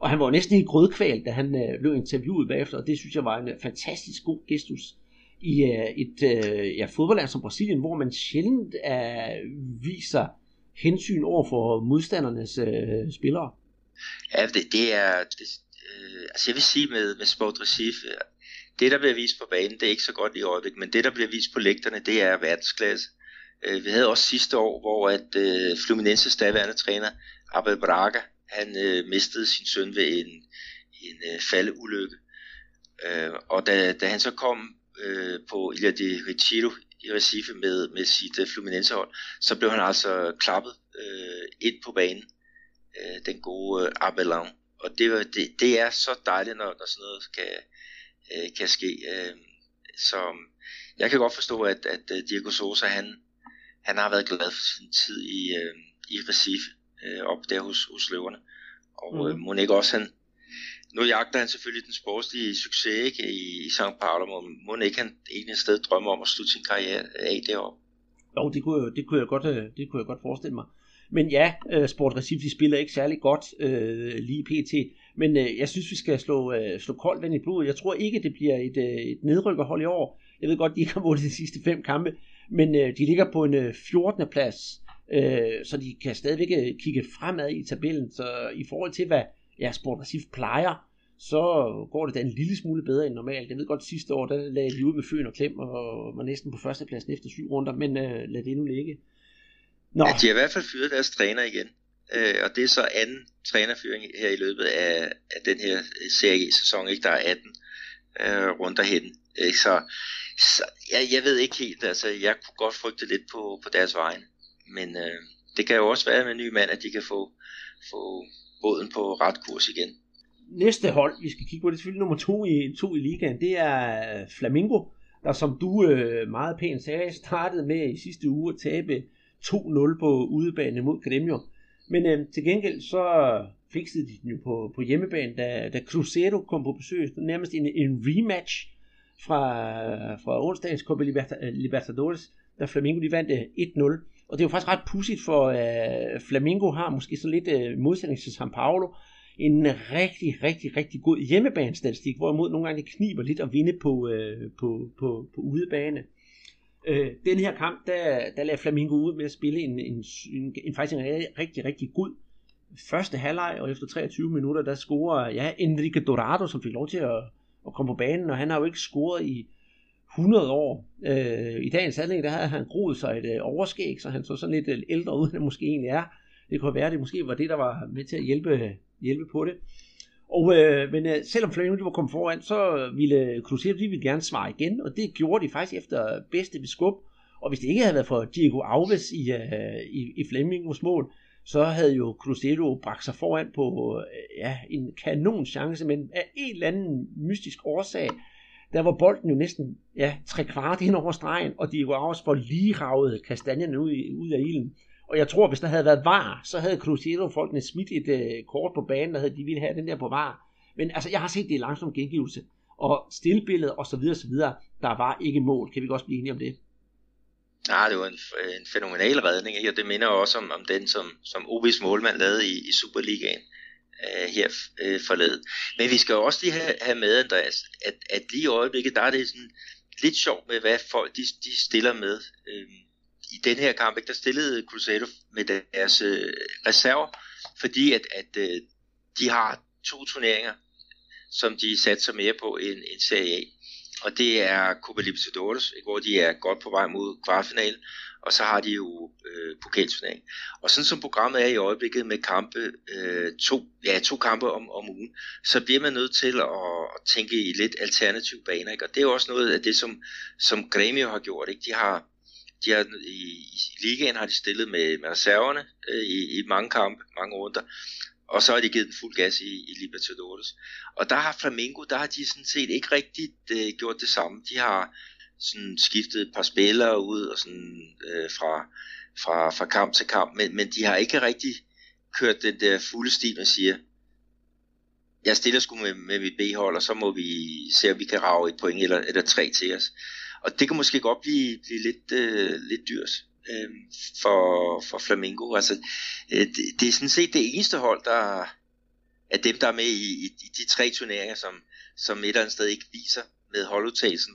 Og han var næsten i grødkval, da han øh, blev interviewet bagefter, og det synes jeg var en øh, fantastisk god gestus i øh, et øh, ja, fodboldland som Brasilien, hvor man sjældent øh, viser hensyn over for modstandernes øh, spillere. Ja, det, det er... Det, øh, altså jeg vil sige med, med Sport Recife, det der bliver vist på banen, det er ikke så godt i øjeblikket, men det der bliver vist på lægterne, det er verdensklasse. Øh, vi havde også sidste år, hvor at øh, Fluminenses daværende træner, Abel Braga, han øh, mistede sin søn ved en, en øh, faldeulykke. Øh, og da, da han så kom øh, på Ilha de Retiro i Recife med, med sit uh, Fluminense-hold, så blev han altså klappet øh, ind på banen, øh, den gode øh, Abelon. Og det, det, det er så dejligt, når, når sådan noget kan, øh, kan ske. Øh, så jeg kan godt forstå, at, at øh, Diego Sosa, han, han har været glad for sin tid i, øh, i Recife, øh, op der hos, hos løverne. Og mm. øh, må ikke også han, nu jagter han selvfølgelig den sportslige succes ikke, i, i St. Paulo, Må, må ikke han egentlig et sted drømme om at slutte sin karriere af deroppe? Jo, det kunne, det kunne, jeg godt, øh, det kunne jeg godt forestille mig. Men ja, øh, Sport Recife de spiller ikke særlig godt øh, lige pt. Men øh, jeg synes, vi skal slå, øh, slå koldt vand i blodet. Jeg tror ikke, det bliver et, øh, et nedrykkerhold i år. Jeg ved godt, de ikke har vundet de sidste fem kampe, men øh, de ligger på en øh, 14. plads, øh, så de kan stadigvæk øh, kigge fremad i tabellen. Så i forhold til, hvad ja, Sport Recife plejer, så går det da en lille smule bedre end normalt. Jeg ved godt, sidste år, der lagde de ud med Føn og Klem, og var næsten på førstepladsen efter syv runder, men øh, lad det nu ligge. Nå. Ja, de har i hvert fald fyret deres træner igen, øh, og det er så anden trænerfyring her i løbet af, af den her serie-sæson, ikke? der er 18 øh, runder hen. Ikke? Så, så jeg, jeg ved ikke helt, altså jeg kunne godt frygte lidt på, på deres vegne, men øh, det kan jo også være med en ny mand, at de kan få, få båden på ret kurs igen næste hold, vi skal kigge på, det er selvfølgelig nummer to i, to i ligaen, det er øh, Flamingo, der som du øh, meget pænt sagde, startede med i sidste uge at tabe 2-0 på udebane mod Gremio. Men øh, til gengæld så fikset de den jo på, på hjemmebane, da, da Cruzeiro kom på besøg. Nærmest en, en rematch fra, øh, fra onsdagens Copa Libertadores, da Flamingo de vandt øh, 1-0. Og det er jo faktisk ret pudsigt, for øh, Flamingo har måske så lidt øh, modsætning til San Paulo, en rigtig, rigtig, rigtig god hjemmebanestatistik, hvorimod nogle gange det kniber lidt at vinde på, øh, på, på, på udebane. Øh, den her kamp, der, der lader Flamingo ud med at spille en, en, en, en faktisk en rigtig, rigtig god første halvleg, og efter 23 minutter, der scorer ja, Enrique Dorado, som fik lov til at, at komme på banen, og han har jo ikke scoret i 100 år. Øh, I dagens anlæg, der havde han groet sig et øh, overskæg, så han så sådan lidt øh, ældre ud, end han måske egentlig er. Det kunne være, det måske var det, der var med til at hjælpe hjælpe på det. Og, øh, men øh, selvom Flamengo var kommet foran, så ville Cruzeiro de ville gerne svare igen, og det gjorde de faktisk efter bedste beskub. Og hvis det ikke havde været for Diego Alves i, øh, i, i Flamingos mål, så havde jo Cruzeiro bragt sig foran på øh, ja, en kanon chance, men af en eller anden mystisk årsag, der var bolden jo næsten ja, tre kvart ind over stregen, og Diego Alves for lige ravet kastanjerne ud, ud af ilden. Og jeg tror, hvis der havde været var, så havde Cruzeiro-folkene smidt et øh, kort på banen, der havde de ville have den der på var. Men altså, jeg har set det i langsom gengivelse. Og stillbilledet og så videre, så videre, der var ikke mål. Kan vi godt blive enige om det? Nej, det var en, en fænomenal redning, ikke? og det minder også om, om den, som, som OB's målmand lavede i, i Superligaen øh, her øh, forleden. Men vi skal jo også lige have, have med, Andreas, at, at lige i øjeblikket, der er det sådan lidt sjovt med, hvad folk de, de stiller med. Øh, i den her kamp, ikke, der stillede Cruzeiro med deres øh, reserver, fordi at, at øh, de har to turneringer, som de satser mere på end, end Serie A. Og det er Copa Libertadores, hvor de er godt på vej mod kvartfinalen, og så har de jo øh, pokalturnering. Og sådan som programmet er i øjeblikket med kampe, øh, to, ja, to kampe om, om ugen, så bliver man nødt til at, at tænke i lidt alternative baner. Ikke? Og det er jo også noget af det, som, som Grêmio har gjort. Ikke? De har de har, i, i ligaen har de stillet med, med reserverne øh, i, i mange kampe, mange runder, og så har de givet den fuld gas i, i Libertadores. Og der har Flamengo, der har de sådan set ikke rigtigt øh, gjort det samme. De har sådan skiftet et par spillere ud og sådan, øh, fra, fra, fra kamp til kamp, men, men de har ikke rigtig kørt den der fulde stil, man siger. jeg stiller sgu med, med mit B-hold, og så må vi se, om vi kan rave et point eller, eller tre til os. Og det kan måske godt blive, blive lidt, øh, lidt dyrt øh, for, for Flamingo. Altså, øh, det, det er sådan set det eneste hold, der er dem, der er med i, i, i de tre turneringer, som, som et eller andet sted ikke viser med holdudtagelsen,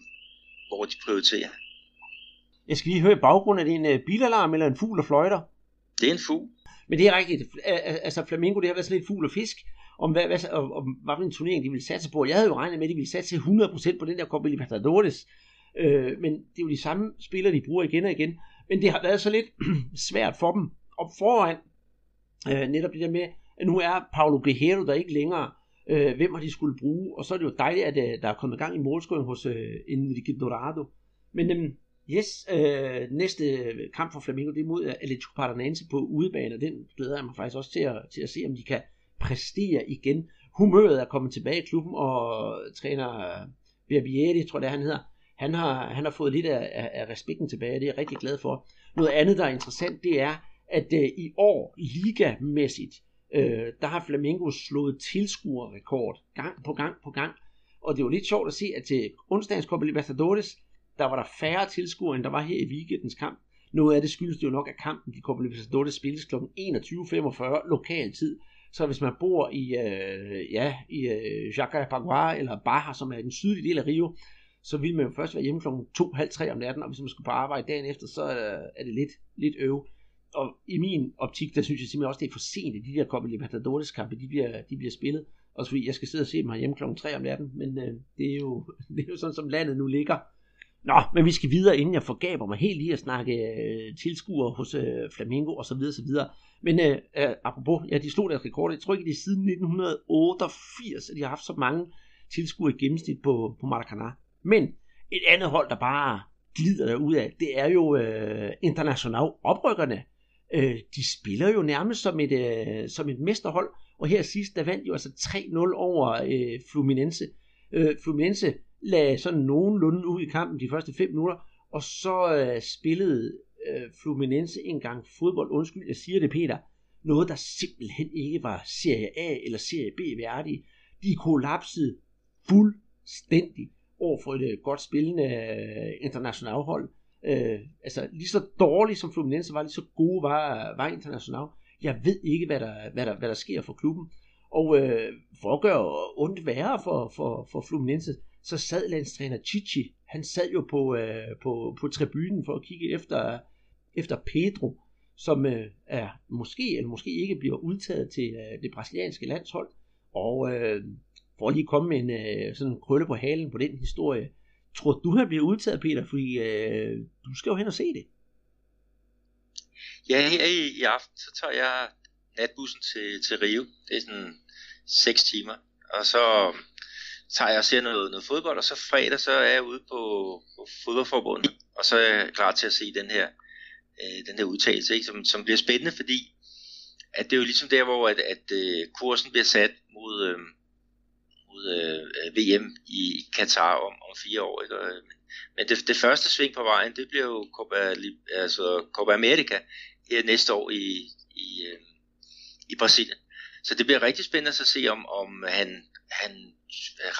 hvor de prioriterer. Jeg skal lige høre i baggrunden, er det en uh, bilalarm eller en fugl og fløjter? Det er en fugl. Men det er rigtigt. Altså Flamingo, det har været sådan lidt fugl og fisk, om hvad, hvad, om, om hvad for en turnering de ville satse på. Jeg havde jo regnet med, at de ville satse 100% på den der Copa Libertadores. Øh, men det er jo de samme spillere, de bruger igen og igen. Men det har været så lidt svært for dem op foran. Øh, netop det der med, at nu er Paulo Guerrero der ikke længere. Øh, hvem har de skulle bruge? Og så er det jo dejligt, at øh, der er kommet gang i målscoring hos øh, Enrique Dorado. Men øh, yes, øh, næste øh, kamp for Flamengo, det er mod øh, Atletico Paranaense på udebane, og den glæder jeg mig faktisk også til at, til at se, om de kan præstere igen. Humøret er kommet tilbage i klubben, og træner øh, Berbieri, tror jeg det han hedder, han har, han har fået lidt af, af, af respekten tilbage, og det er jeg rigtig glad for. Noget andet, der er interessant, det er, at øh, i år, ligamæssigt, øh, der har Flamingo slået tilskuerrekord gang på gang på gang. Og det var lidt sjovt at se, at til onsdagens Copa Libertadores, der var der færre tilskuere, end der var her i weekendens kamp. Noget af det skyldes det jo nok, at kampen i Copa Libertadores spilles kl. 21.45 lokal tid. Så hvis man bor i, øh, ja, i øh, Jacarapagua eller Baja, som er den sydlige del af Rio, så vil man jo først være hjemme kl. 2.30 om natten, og hvis man skal på arbejde dagen efter, så øh, er det lidt, lidt øv. Og i min optik, der synes jeg simpelthen også, det er for sent, at de der Copa Libertadores kampe, de bliver, de bliver spillet. Også fordi jeg skal sidde og se dem hjemme kl. 3 om natten, men øh, det, er jo, det er jo sådan, som landet nu ligger. Nå, men vi skal videre, inden jeg forgaber mig helt i at snakke øh, tilskuere hos øh, Flamingo og så videre, så videre. Men øh, øh, apropos, ja, de slog deres rekord. Jeg tror ikke, det er siden 1988, at de har haft så mange tilskuere i gennemsnit på, på Maracanã. Men et andet hold, der bare glider der ud af, det er jo øh, international oprykkerne. Øh, de spiller jo nærmest som et, øh, som et mesterhold, og her sidst, der vandt jo altså 3-0 over øh, Fluminense. Øh, Fluminense lagde sådan nogenlunde ud i kampen de første 5 minutter, og så øh, spillede øh, Fluminense en gang fodbold, undskyld, jeg siger det Peter, noget der simpelthen ikke var Serie A eller Serie B værdige. De kollapsede fuldstændig over for et øh, godt spillende øh, internationalhold. hold. Øh, altså lige så dårlig som Fluminense var, lige så gode var, var international. Jeg ved ikke, hvad der, hvad der, hvad der sker for klubben. Og øh, for at gøre ondt værre for, for, for Fluminense, så sad landstræner Chichi, han sad jo på, øh, på, på tribunen for at kigge efter, efter Pedro, som øh, er måske eller måske ikke bliver udtaget til øh, det brasilianske landshold. Og øh, for lige komme med en øh, sådan krølle på halen på den historie, tror du, han bliver udtaget, Peter? Fordi øh, du skal jo hen og se det. Ja, her i, i aften, så tager jeg natbussen til, til Rio. Det er sådan 6 timer. Og så tager jeg og ser noget, noget fodbold, og så fredag, så er jeg ude på, på fodboldforbundet, og så er jeg klar til at se den her, øh, den her udtalelse, ikke? Som, som bliver spændende, fordi at det er jo ligesom der, hvor at, at øh, kursen bliver sat mod, øh, mod øh, VM i Katar om, om fire år. Ikke? Og, men det, det første sving på vejen, det bliver jo Copa, altså Copa America her næste år i, i, øh, i Brasilien. Så det bliver rigtig spændende at se, om, om han, han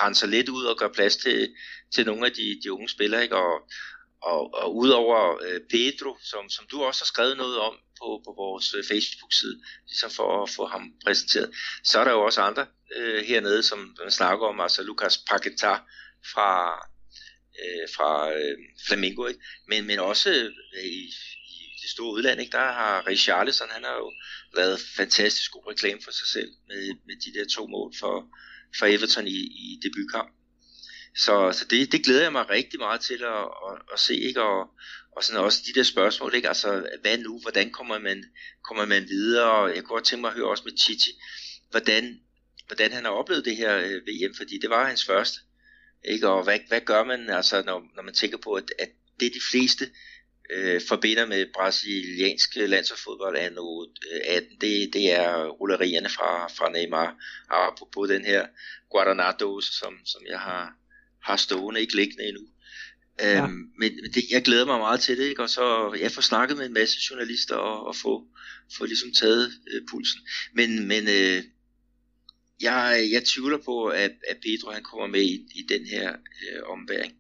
renser lidt ud og gør plads til, til nogle af de, de unge spillere. Ikke? Og, og, og udover øh, Pedro, som, som du også har skrevet noget om på, på vores øh, Facebook-side, ligesom for at få ham præsenteret, så er der jo også andre øh, hernede, som man snakker om, altså Lukas Paqueta fra, øh, fra øh, Flamingo, ikke? Men, men også øh, i, i det store udland, ikke? der har Richarlison, han har jo lavet fantastisk god reklame for sig selv med, med de der to mål for, for Everton i, i debutkamp. Så, så det, det glæder jeg mig rigtig meget til at, at, at se, ikke? Og, og sådan også de der spørgsmål, ikke? Altså, hvad nu? Hvordan kommer man, kommer man videre? Og jeg kunne godt tænke mig at høre også med Chichi, hvordan, hvordan han har oplevet det her øh, VM, fordi det var hans første. Ikke? Og hvad, hvad gør man, altså, når, når man tænker på, at, at det er de fleste øh, forbinder med brasiliansk landsholdsfodbold er nu øh, 18, det, det er rullerierne fra, fra Neymar, og på den her Guadanados, som, som jeg har, har stående, ikke liggende endnu. Ja. Øhm, men det, jeg glæder mig meget til det, ikke? og så jeg får snakket med en masse journalister og, og få, få ligesom taget øh, pulsen. Men, men øh, jeg, jeg tvivler på, at, at Pedro han kommer med i, i den her øh, ombæring.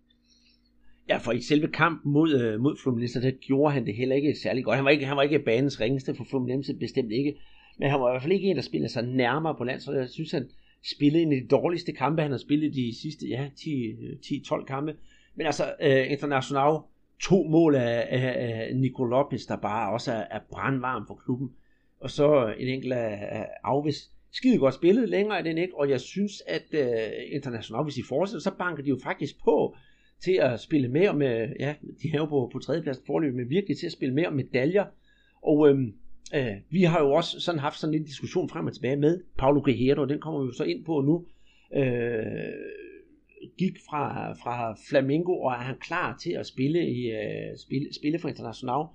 Ja, for i selve kampen mod, øh, mod Fluminense, der gjorde han det heller ikke særlig godt. Han var ikke, han var ikke banens ringeste for Fluminense, bestemt ikke. Men han var i hvert fald ikke en, der spillede sig nærmere på landsholdet. Jeg synes, han spillede en af de dårligste kampe, han har spillet de sidste ja, 10-12 kampe. Men altså, øh, International, to mål af, af, af Nico Lopez, der bare også er, er brandvarm for klubben. Og så en enkelt af, af Alves. Skide godt spillet, længere er den ikke, og jeg synes, at øh, International, hvis de fortsætter, så banker de jo faktisk på til at spille med med, ja, de er jo på, på tredjepladsen forløb, men virkelig til at spille om medaljer. Og øhm, øh, vi har jo også sådan haft sådan en diskussion frem og tilbage med Paulo Guerrero, og den kommer vi jo så ind på nu. Øh, gik fra, fra Flamingo, og er han klar til at spille, i, uh, spille, spille for International.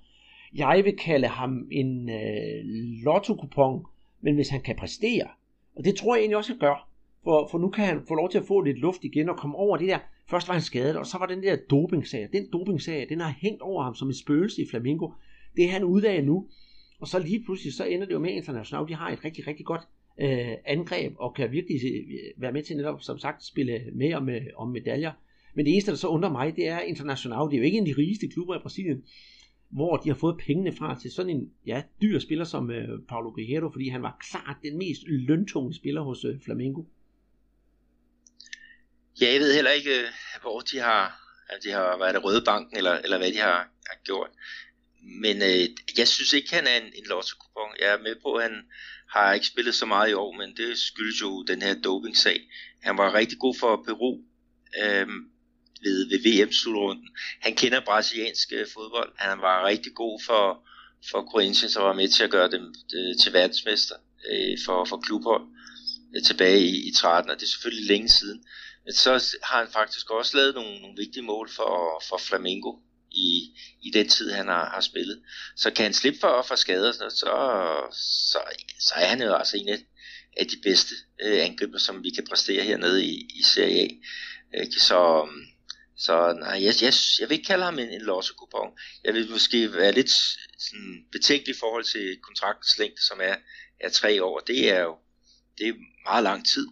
Jeg vil kalde ham en uh, lotto-kupon, men hvis han kan præstere, og det tror jeg egentlig også, han gør, for, for nu kan han få lov til at få lidt luft igen og komme over det der. Først var han skadet, og så var den der dopingsag. Den dopingsag, den har hængt over ham som et spøgelse i Flamingo. Det er han ude af nu. Og så lige pludselig, så ender det jo med international. De har et rigtig, rigtig godt øh, angreb, og kan virkelig øh, være med til netop, som sagt, spille med om, om medaljer. Men det eneste, der så undrer mig, det er internationalt. Det er jo ikke en af de rigeste klubber i Brasilien, hvor de har fået pengene fra til sådan en ja, dyr spiller som øh, Paulo Guerrero, fordi han var klart den mest løntunge spiller hos øh, Flamengo. Ja, jeg ved heller ikke, øh, hvor de har, altså de har været det Røde Banken, eller, eller hvad de har, har gjort. Men øh, jeg synes ikke, han er en, en lotto Jeg er med på, at han har ikke spillet så meget i år, men det skyldes jo den her doping-sag. Han var rigtig god for Peru øh, ved, ved VM-slutrunden. Han kender brasiliansk øh, fodbold. Han var rigtig god for, for Corinthians og var med til at gøre dem øh, til verdensmester øh, for, for klubhold øh, tilbage i, i 13, og det er selvfølgelig længe siden. Men så har han faktisk også lavet nogle, nogle vigtige mål for, for Flamengo i, i den tid, han har, har spillet. Så kan han slippe for, for skader, så, så, så, så er han jo altså en af, af de bedste øh, angriber, som vi kan præstere hernede i, i Serie A. Øh, så, øhm, så nej, jeg, jeg, jeg vil ikke kalde ham en, en lossekupon. Jeg vil måske være lidt sådan, betænkelig i forhold til kontraktens længde, som er, er tre år. Det er jo det er meget lang tid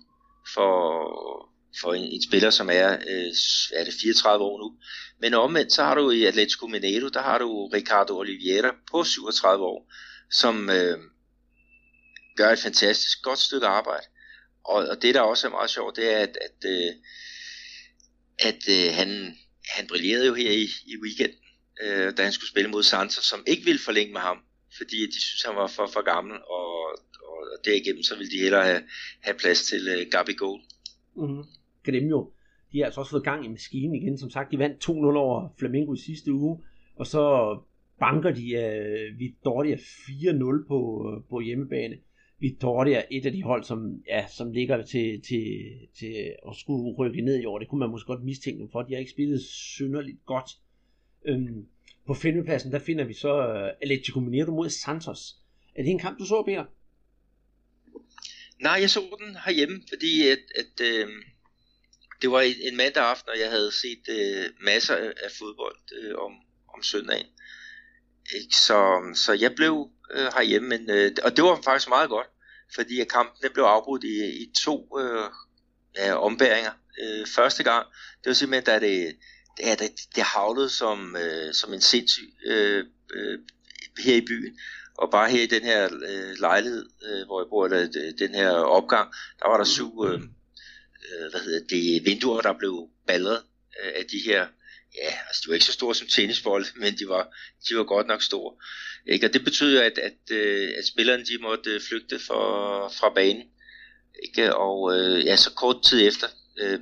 for, for en, en spiller, som er, øh, er det 34 år nu. Men omvendt, så har du i Atletico Mineiro, der har du Ricardo Oliveira på 37 år, som øh, gør et fantastisk godt stykke arbejde. Og, og det, der også er meget sjovt, det er, at, at, øh, at øh, han, han brillerede jo her i, i weekenden, øh, da han skulle spille mod Santos, som ikke ville forlænge med ham, fordi de synes, han var for, for gammel, og, og derigennem så ville de hellere have, have plads til øh, Gabigol. Mm-hmm. Gremio, de har altså også fået gang i maskinen igen. Som sagt, de vandt 2-0 over Flamengo i sidste uge, og så banker de øh, uh, Vittoria 4-0 på, uh, på hjemmebane. Vittoria, er et af de hold, som, ja, som ligger til, til, til at skulle rykke ned i år. Det kunne man måske godt mistænke dem for. De har ikke spillet synderligt godt. Øhm, på femtepladsen, der finder vi så uh, Atletico Mineiro mod Santos. Er det en kamp, du så, Peter? Nej, jeg så den herhjemme, fordi at, at øh, det var en mandag aften, og jeg havde set øh, masser af fodbold øh, om, om søndagen. Ikke? Så, så jeg blev øh, herhjemme, men, øh, og det var faktisk meget godt, fordi at kampen den blev afbrudt i, i to øh, ja, ombæringer. Øh, første gang, det var simpelthen, da det, det, det, det havlede som, øh, som en sindssyg øh, øh, her i byen. Og bare her i den her øh, lejlighed, øh, hvor jeg bor, eller den her opgang, der var der syv øh, øh, hvad hedder det, vinduer, der blev ballret øh, af de her, ja, altså de var ikke så store som tennisbold, men de var, de var godt nok store. Ikke? Og det betød at, at, øh, at spillerne de måtte flygte for, fra banen. Ikke? Og øh, ja, så kort tid efter, øh,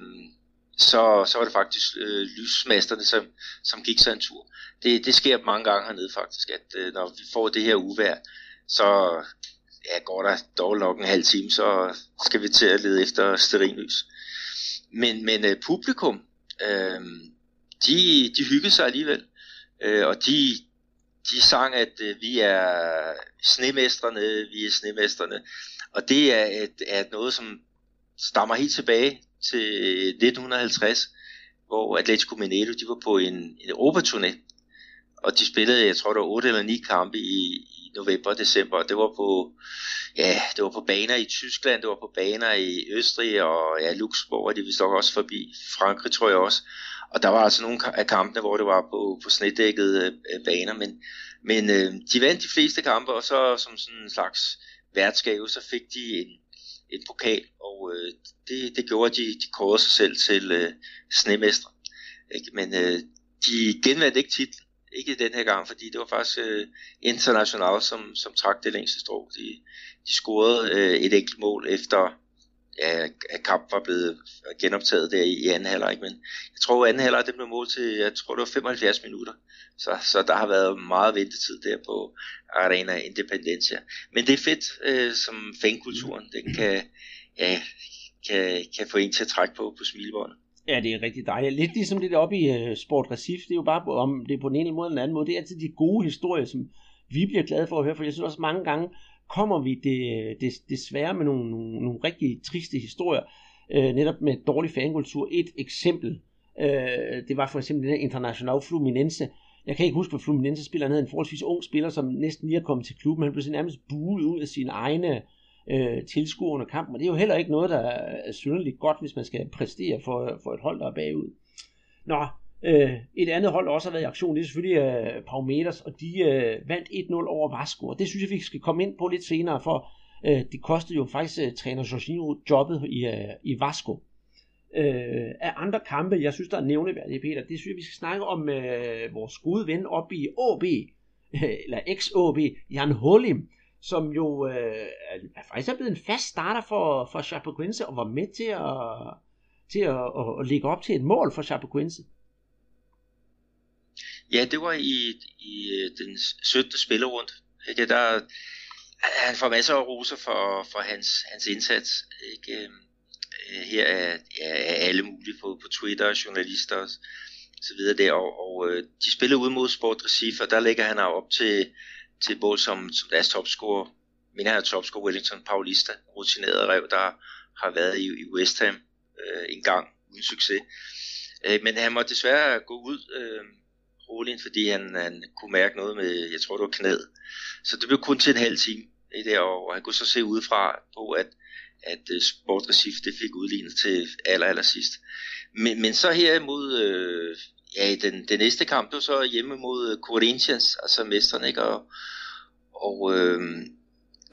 så, så var det faktisk øh, lysmasterne, som, som gik sig en tur. Det, det sker mange gange hernede faktisk, at øh, når vi får det her uvær, så ja, går der dog nok en halv time, så skal vi til at lede efter sterinlys. Men, men øh, publikum, øh, de, de hyggede sig alligevel, øh, og de, de sang, at øh, vi er snemesterne, vi er snemesterne. og det er, et, er noget, som stammer helt tilbage til 1950, hvor Atletico Mineiro, de var på en, en Europaturné, og de spillede, jeg tror, der var 8 eller 9 kampe i, i november og december. Det var på, ja, det var på baner i Tyskland, det var på baner i Østrig og ja, Luxembourg, og de vist også forbi Frankrig, tror jeg også. Og der var altså nogle af kampene, hvor det var på, på snedækkede øh, baner, men, men øh, de vandt de fleste kampe, og så som sådan en slags værtsgave, så fik de en, en pokal, og øh, det, det gjorde de, de kårede sig selv til øh, snemestre. Ikke? Men øh, de genvandt ikke titlen, ikke den her gang, fordi det var faktisk øh, International, som, som trak det længste strå. De, de scorede øh, et enkelt mål efter ja, at kamp var blevet genoptaget der i, i anden halvleg, men jeg tror at anden halvleg det blev mål til, jeg tror det var 75 minutter, så, så der har været meget ventetid der på Arena Independencia. Men det er fedt, øh, som fankulturen, den kan, ja, kan, kan få en til at trække på, på smilebåndet. Ja, det er rigtig dejligt. Lidt ligesom det der oppe i uh, Sport Recif, det er jo bare, om det er på den ene måde eller den anden måde, det er altid de gode historier, som vi bliver glade for at høre, for jeg synes også mange gange, kommer vi det, det, desværre med nogle, nogle, nogle rigtig triste historier, øh, netop med dårlig fankultur. Et eksempel, øh, det var for eksempel den her International Fluminense. Jeg kan ikke huske, hvad Fluminense spiller. Han havde en forholdsvis ung spiller, som næsten lige er kommet til klubben. Han blev nærmest buet ud af sine egne øh, tilskuere under kampen, og det er jo heller ikke noget, der er synderligt godt, hvis man skal præstere for, for et hold, der er bagud. Nå, Øh, et andet hold, der også har været i aktion, det er selvfølgelig øh, Paumeters, og de øh, vandt 1-0 over Vasco, og det synes jeg, vi skal komme ind på lidt senere, for øh, det kostede jo faktisk øh, træner Jorginho jobbet i, øh, i Vasco. Øh, af andre kampe, jeg synes, der er nævneværdige, Peter, det synes jeg, vi skal snakke om øh, vores gode ven op i AB, øh, eller ex-AB, Jan Holim, som jo øh, er faktisk er blevet en fast starter for, for Chapecoense, og var med til at, til at, at, at lægge op til et mål for Chapecoense. Ja, det var i, i øh, den 17. spillerunde. Ikke? Der, han får masser af roser for, for hans, hans indsats. Ikke? Øh, øh, her er, ja, er alle mulige på, på Twitter, journalister og så videre der, og, og de spiller ud mod Sport Recife, og der lægger han op til, til mål som, som deres topscorer. Min han er topscorer Wellington Paulista, rutineret rev, der har været i, i West Ham øh, en gang uden succes. Øh, men han må desværre gå ud øh, Rolin, fordi han, han kunne mærke noget med, jeg tror det var knæet. Så det blev kun til en halv time i det, og han kunne så se udefra på, at, at øh, Sport Recife det fik udlignet til aller, aller sidst. Men, men så her imod, øh, ja, den, den næste kamp, det var så hjemme mod øh, Corinthians, altså mesteren, ikke? Og, og øh,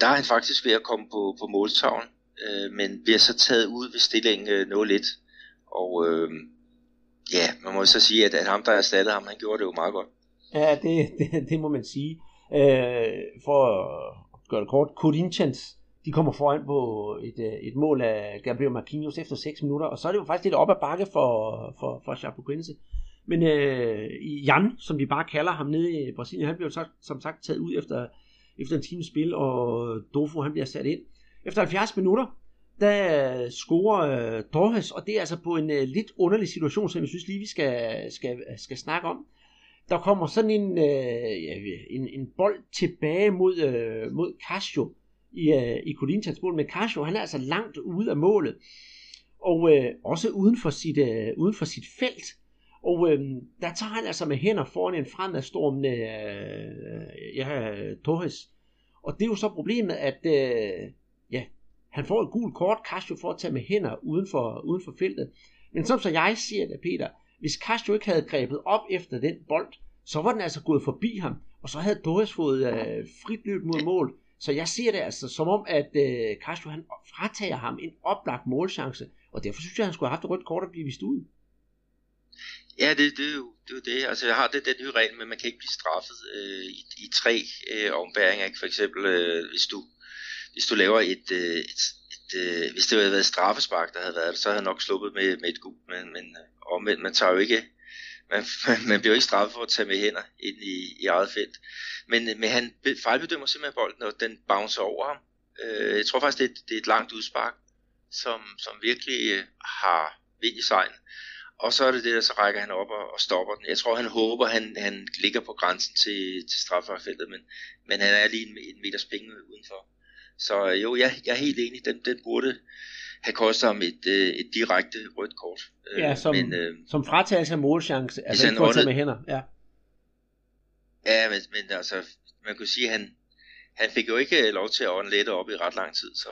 der er han faktisk ved at komme på, på måltavlen, øh, men bliver så taget ud ved stillingen øh, 0-1. Og øh, ja, man må så sige, at, at ham, der erstattede ham, han gjorde det jo meget godt. Ja, det, det, det må man sige. Øh, for at gøre det kort, Corinthians, de kommer foran på et, øh, et mål af Gabriel Marquinhos efter 6 minutter, og så er det jo faktisk lidt op ad bakke for, for, for Chapecoense. Men øh, Jan, som vi bare kalder ham nede i Brasilien, han bliver så, som sagt taget ud efter, efter en times spil, og Dofo han bliver sat ind. Efter 70 minutter, der scorer øh, Torres, og det er altså på en øh, lidt underlig situation, som jeg synes lige, vi skal, skal, skal snakke om. Der kommer sådan en, uh, en, en bold tilbage mod, øh, mod Casio i, øh, i Corinthians mål, men Casio han er altså langt ude af målet, og øh, også uden for, sit, øh, uden for sit felt. Og øh, der tager han altså med hænder foran en fremadstormende øh, ja, Torres. Og det er jo så problemet, at øh, ja, han får et gult kort, Castro får at tage med hænder uden for, uden for feltet. Men som så jeg siger det, Peter, hvis Castro ikke havde grebet op efter den bold, så var den altså gået forbi ham, og så havde Doris fået øh, frit løb mod mål. Så jeg ser det altså som om, at øh, Castro han fratager ham en oplagt målchance, og derfor synes jeg, at han skulle have haft et rødt kort at blive vist ud. Ja, det, det, er jo, det er jo det. Altså, jeg har det, den nye regel, men man kan ikke blive straffet øh, i, i tre øh, ombæringer. Ikke? For eksempel, øh, hvis du hvis du laver et, øh, et, et, et hvis det havde været straffespark, der havde været så havde han nok sluppet med, med et gul, men, men øh, omvendt, man tager jo ikke, man, man bliver jo ikke straffet for at tage med hænder ind i, i eget felt. Men, men han fejlbedømmer simpelthen bolden, og den bouncer over ham. Øh, jeg tror faktisk, det er, det er et langt udspark, som, som virkelig har vind i sejlen. Og så er det det, der så rækker han op og, og stopper den. Jeg tror, han håber, han, han ligger på grænsen til, til straffeltet, men, men han er lige en, en meters penge udenfor. Så øh, jo, jeg, jeg er helt enig, den, den burde have kostet ham et, øh, et direkte rødt kort. Øh, ja, som, men, øh, som fratagelse af målchance, altså ikke for med hænder. Ja, ja men, men altså, man kunne sige, at han, han fik jo ikke lov til at ånde lidt op i ret lang tid, så,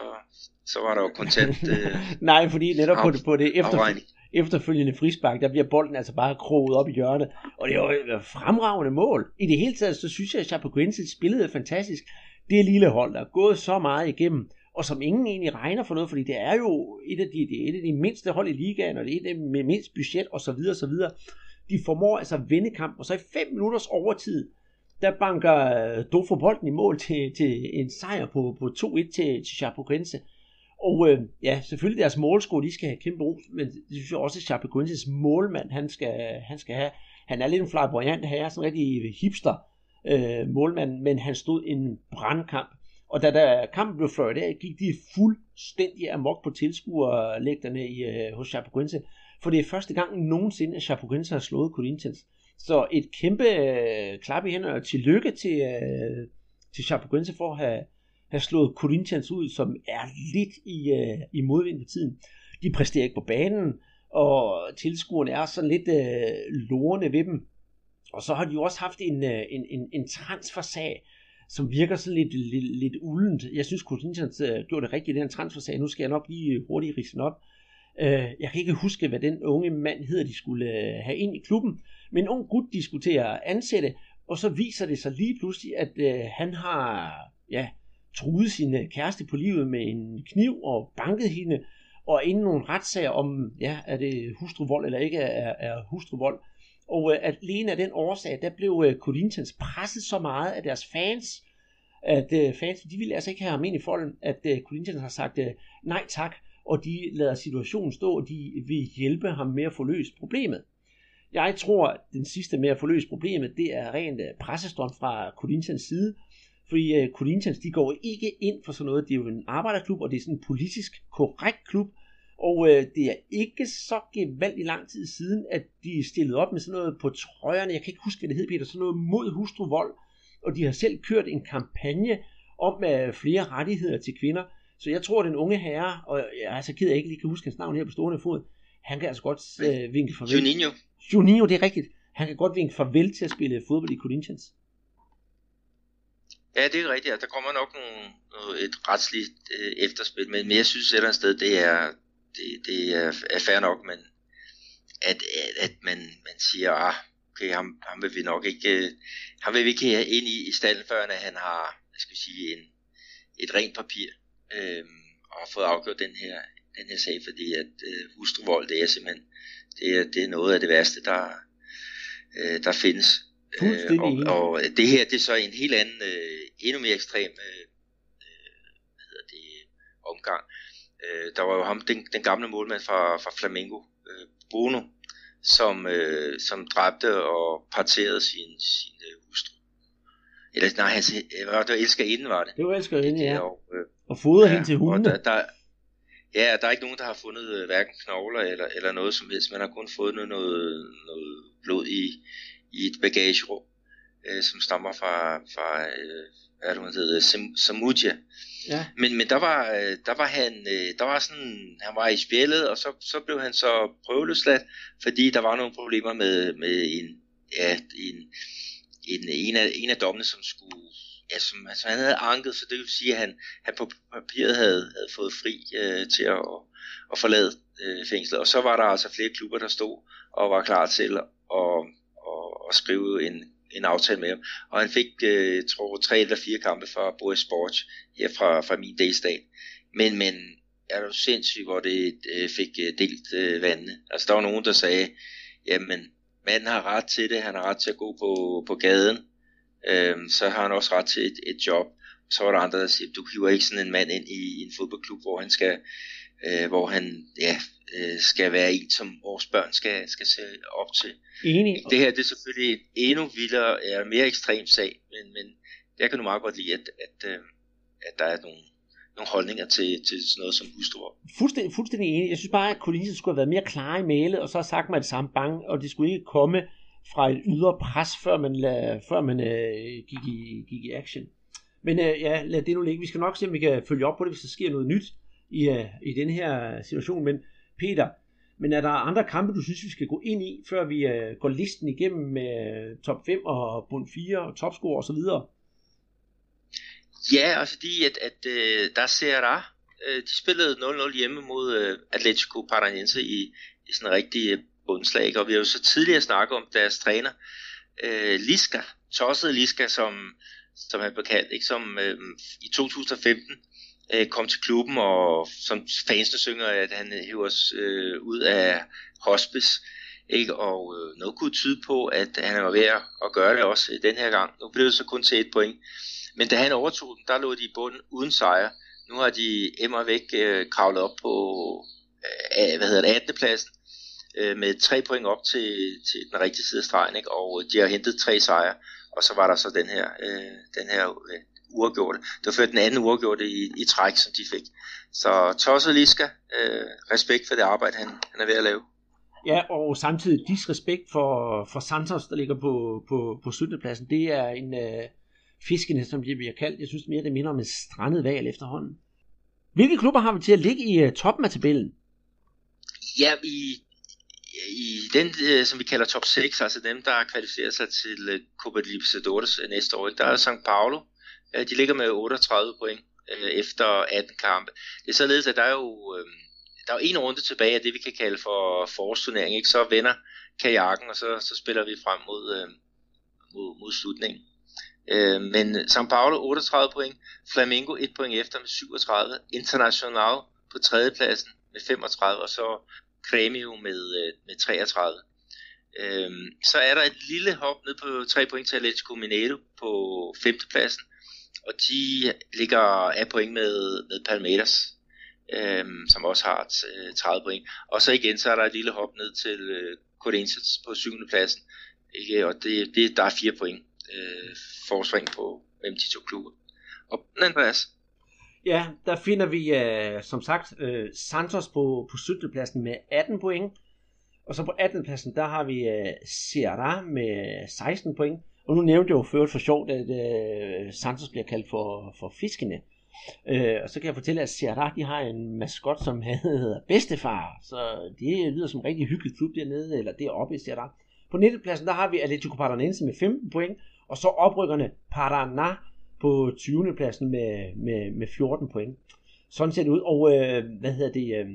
så var der jo kontant... øh, Nej, fordi netop på det, på det efter, efterfølgende frispark, der bliver bolden altså bare kroget op i hjørnet, og det er jo et fremragende mål. I det hele taget, så synes jeg, at Chapecoense spillede fantastisk. Det lille hold, der er gået så meget igennem, og som ingen egentlig regner for noget, fordi det er jo et af de, det er et af de mindste hold i ligaen, og det er et af de med mindst budget, og så videre, og så videre. De formår altså at vende kamp, og så i 5 minutters overtid, der banker øh, Dofo bolden i mål til, til en sejr på, på 2-1 til, til Chapecoense. Og øh, ja, selvfølgelig deres målscore, de skal have kæmpe ros, men det synes jeg også, at Chapecoenses målmand, han skal, han skal have. Han er lidt en flamboyant her, sådan en rigtig hipster øh, målmanden, men han stod en brandkamp. Og da der kampen blev fløjet af, gik de fuldstændig amok på tilskuerlægterne i, øh, hos Chapecoense. For det er første gang nogensinde, at Chapecoense har slået Corinthians. Så et kæmpe øh, klap i hænderne og tillykke til, øh, til Chapecoense for at have, have slået Corinthians ud, som er lidt i, øh, i modvind på tiden. De præsterer ikke på banen, og tilskuerne er sådan lidt øh, lorende ved dem. Og så har de jo også haft en, øh, en, en, en transfersag, som virker sådan lidt, lidt, lidt uldent. Jeg synes, Corinthians øh, gjorde det rigtigt i den transfersag. Nu skal jeg nok lige hurtigt rise op. Øh, jeg kan ikke huske, hvad den unge mand hedder, de skulle øh, have ind i klubben. Men en ung gut diskuterer at ansætte, og så viser det sig lige pludselig, at øh, han har ja, truet sin øh, kæreste på livet med en kniv og banket hende, og inden nogle retssager om, ja, er det hustruvold eller ikke er, er hustruvold. Og øh, alene af den årsag, der blev øh, Corinthians presset så meget af deres fans, at øh, fans, de ville altså ikke have ham ind i folden, at øh, Corinthians har sagt øh, nej tak, og de lader situationen stå, og de vil hjælpe ham med at få løst problemet. Jeg tror, at den sidste med at få løst problemet, det er rent øh, pressestånd fra Corinthians side, fordi øh, Corinthians, de går ikke ind for sådan noget. Det er jo en arbejderklub, og det er sådan en politisk korrekt klub. Og uh, det er ikke så gevaldigt lang tid siden, at de stillede op med sådan noget på trøjerne. Jeg kan ikke huske, hvad det hed, Peter. Sådan noget mod hustruvold. Og de har selv kørt en kampagne om uh, flere rettigheder til kvinder. Så jeg tror, at den unge herre, og jeg er så ked af, at jeg ikke lige kan huske hans navn her på stående fod, han kan altså godt uh, vinke farvel. Juninho. Juninho, det er rigtigt. Han kan godt vinke farvel til at spille fodbold i Corinthians. Ja, det er rigtigt. Der kommer nok nogle, noget, et retsligt øh, efterspil, men, men jeg synes et eller andet sted, det er, det, det er, er fair nok, men at, at, at man, man siger, ah, okay, ham, ham vil vi nok ikke, øh, ham vil vi ikke have ind i, i stallen, før han har, jeg skal sige, en, et rent papir, øh, og har fået afgjort den her, den her sag, fordi at øh, hustruvold, det er simpelthen, det er, det er noget af det værste, der, øh, der findes. Øh, og, og det her, det er så en helt anden, øh, endnu mere ekstrem øh, øh, hvad hedder det, omgang. Øh, der var jo ham, den, den gamle målmand fra, fra Flamengo, øh, Bruno, som, øh, som dræbte og parterede sin, sin øh, hustru. Eller nej, hans, øh, det var inden, var det. Det var inden, ja. Og, øh, og fodre ja, hende til hunden. Der, der, ja, der er ikke nogen, der har fundet øh, hverken knogler eller, eller noget som helst. Man har kun fundet noget, noget blod i, i et bagagerum, øh, som stammer fra, fra øh, hvad det hedder, Samudia. Ja. Men, men der var, øh, der var han, øh, der var sådan, han var i spjældet, og så, så blev han så prøveløsladt, fordi der var nogle problemer med, med en, ja, en, en, en, af, en af dommene, som skulle, ja, som altså, han havde anket, så det vil sige, at han, han på papiret havde, havde fået fri øh, til at, at forlade øh, fængslet. Og så var der altså flere klubber, der stod og var klar til at, at, at, at skrive en, en aftale med ham. Og han fik, øh, tror tre eller fire kampe fra Boris Sport her fra, fra min delstat. Men, men er du sindssygt, hvor det øh, fik øh, delt øh, vandene. Altså der var nogen, der sagde, jamen manden har ret til det, han har ret til at gå på, på gaden, øh, så har han også ret til et, et job. Så var der andre, der siger, du hiver ikke sådan en mand ind i, i en fodboldklub, hvor han skal, øh, hvor han ja, øh, skal være en, som vores børn skal, skal se op til. Enig. Det her det er selvfølgelig en endnu vildere, er mere ekstrem sag, men, men jeg kan nu meget godt lide, at, at, øh, at der er nogle, nogle holdninger til, til sådan noget som hustruer. Fuldstændig, fuldstændig enig. Jeg synes bare, at Collinsen skulle have været mere klar i mailet, og så har sagt mig det samme bang, og det skulle ikke komme fra et ydre pres, før man, la, før man øh, gik, i, gik i action. Men øh, ja, lad det nu ligge. Vi skal nok se, om vi kan følge op på det, hvis der sker noget nyt i, uh, i den her situation. Men Peter, men er der andre kampe, du synes, vi skal gå ind i, før vi øh, går listen igennem med øh, top 5 og bund 4 og topscore osv.? Ja, også fordi at, at øh, der ser uh, de spillede 0-0 hjemme mod Atletico Paranaense i, i sådan en rigtig bundslag, og vi har jo så tidligere snakket om deres træner, uh, Liska, Tosset Liska, som, som han blev kaldt, ikke? som uh, i 2015 Øh, kom til klubben, og som fansene synger, at han hiver os øh, ud af hospice, ikke? og øh, noget kunne tyde på, at han var ved at gøre det også den her gang. Nu blev det så kun til et point, men da han overtog den, der lå de i bunden uden sejr. Nu har de emmer væk øh, kravlet op på øh, hvad hedder det, 18. pladsen øh, med tre point op til, til den rigtige side af stregen, ikke? og øh, de har hentet tre sejre, og så var der så den her, øh, den her øh, uafgjorte. Det var før den anden uafgjorte i, i træk, som de fik. Så Tosse Liska, øh, respekt for det arbejde, han, han er ved at lave. Ja, og samtidig disrespekt for, for Santos, der ligger på, på, på 17. pladsen. Det er en, øh, fiskene, som de bliver kaldt. Jeg synes mere, det minder om en strandet val efterhånden. Hvilke klubber har vi til at ligge i uh, toppen af tabellen? Ja, i, i den, uh, som vi kalder top 6, altså dem, der kvalificerer sig til uh, Copa Libertadores uh, næste år, der er St. Paulo. Øh, de ligger med 38 point øh, efter 18 kampe. Det er således, at der er jo øh, der er jo en runde tilbage af det, vi kan kalde for forårsturnering. Ikke? Så vender kajakken, og så, så spiller vi frem mod, mod, mod slutningen. Øh, men São Paulo 38 point, Flamengo 1 point efter med 37, International på tredjepladsen med 35, og så Grêmio med, med 33. Øh, så er der et lille hop ned på 3 point til Atletico Mineiro på femtepladsen, og de ligger af point med, med Palmeiras, øh, som også har øh, 30 point. Og så igen, så er der et lille hop ned til øh, Corinthians på syvende pladsen, ikke? og det, det, der er 4 point øh, forspring på mellem de to klubber. Og Andreas? Ja, der finder vi øh, som sagt øh, Santos på, på 17. pladsen med 18 point. Og så på 18. pladsen, der har vi øh, Ceará med 16 point. Og nu nævnte jeg jo før for sjovt, at uh, Santos bliver kaldt for, for fiskene. Uh, og så kan jeg fortælle, at Sierra, de har en maskot, som hedder Bedstefar. Så det lyder som en rigtig hyggelig klub dernede, eller deroppe i Sierra. På 19. pladsen, der har vi Atletico Paranaense med 15 point. Og så oprykkerne Paraná på 20. pladsen med, med, med 14 point. Sådan ser det ud. Og øh, hvad hedder det? Øh,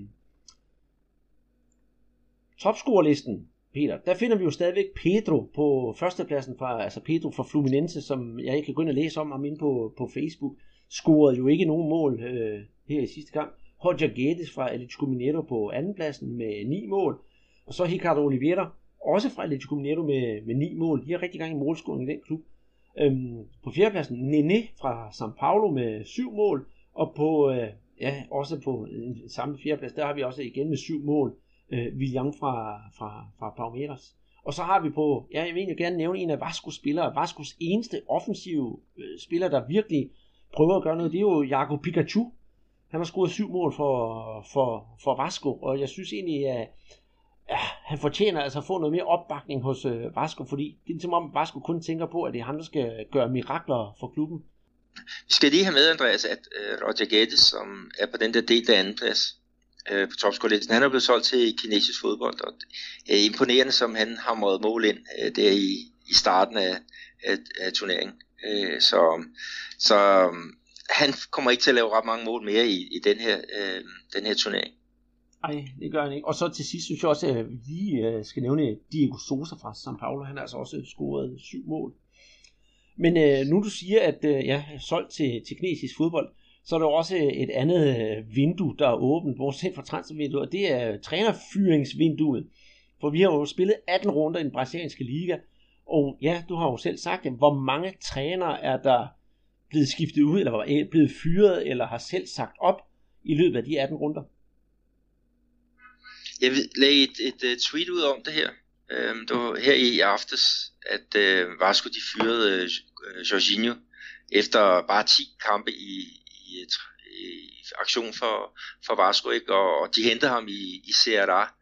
topscorerlisten, Peter, der finder vi jo stadigvæk Pedro på førstepladsen fra, altså Pedro fra Fluminense, som jeg ikke kan gå ind og læse om ham inde på, på Facebook, scorede jo ikke nogen mål øh, her i sidste kamp. Roger Guedes fra Atletico Mineiro på andenpladsen med ni mål, og så Ricardo Oliveira også fra Atletico Mineiro med, med ni mål. De har rigtig gang i målscoring i den klub. Øhm, på fjerdepladsen Nene fra São Paulo med syv mål, og på, øh, ja, også på den samme fjerdeplads, der har vi også igen med syv mål, øh, William fra, fra, fra Palmeiras. Og så har vi på, ja, jeg vil egentlig gerne nævne en af Vascos spillere, Vascos eneste offensive øh, spiller, der virkelig prøver at gøre noget, det er jo Jaco Pikachu. Han har scoret syv mål for, for, for Vasco, og jeg synes egentlig, at ja, han fortjener altså at få noget mere opbakning hos øh, Vasco, fordi det er som om Vasco kun tænker på, at det er ham, der skal gøre mirakler for klubben. Vi skal lige have med, Andreas, at øh, Roger Gattes, som er på den der del af andenplads, øh, på topskolisten, han er blevet solgt til kinesisk fodbold, og øh, imponerende, som han har måttet mål ind øh, der i, i starten af, af, af turneringen. Øh, så så øh, han kommer ikke til at lave ret mange mål mere i, i den, her, øh, den her turnering. Nej, det gør han ikke. Og så til sidst synes jeg også, at vi lige øh, skal nævne Diego Sosa fra São Paulo. Han har altså også scoret syv mål. Men øh, nu du siger, at øh, ja, solgt til, til kinesisk fodbold, så er der også øh, et andet øh, vindue, der er åbent, bortset fra transfervinduet, og det er trænerfyringsvinduet. For vi har jo spillet 18 runder i den brasilianske liga, og ja, du har jo selv sagt det, hvor mange trænere er der blevet skiftet ud, eller er blevet fyret, eller har selv sagt op i løbet af de 18 runder? Jeg lagde et, et, et tweet ud om det her. Øhm, det var her i aftes, at øh, Vasco de fyrede øh, Jorginho efter bare 10 kampe i, i, i aktion for, for Vasco, ikke? Og, og de hentede ham i, i CRA.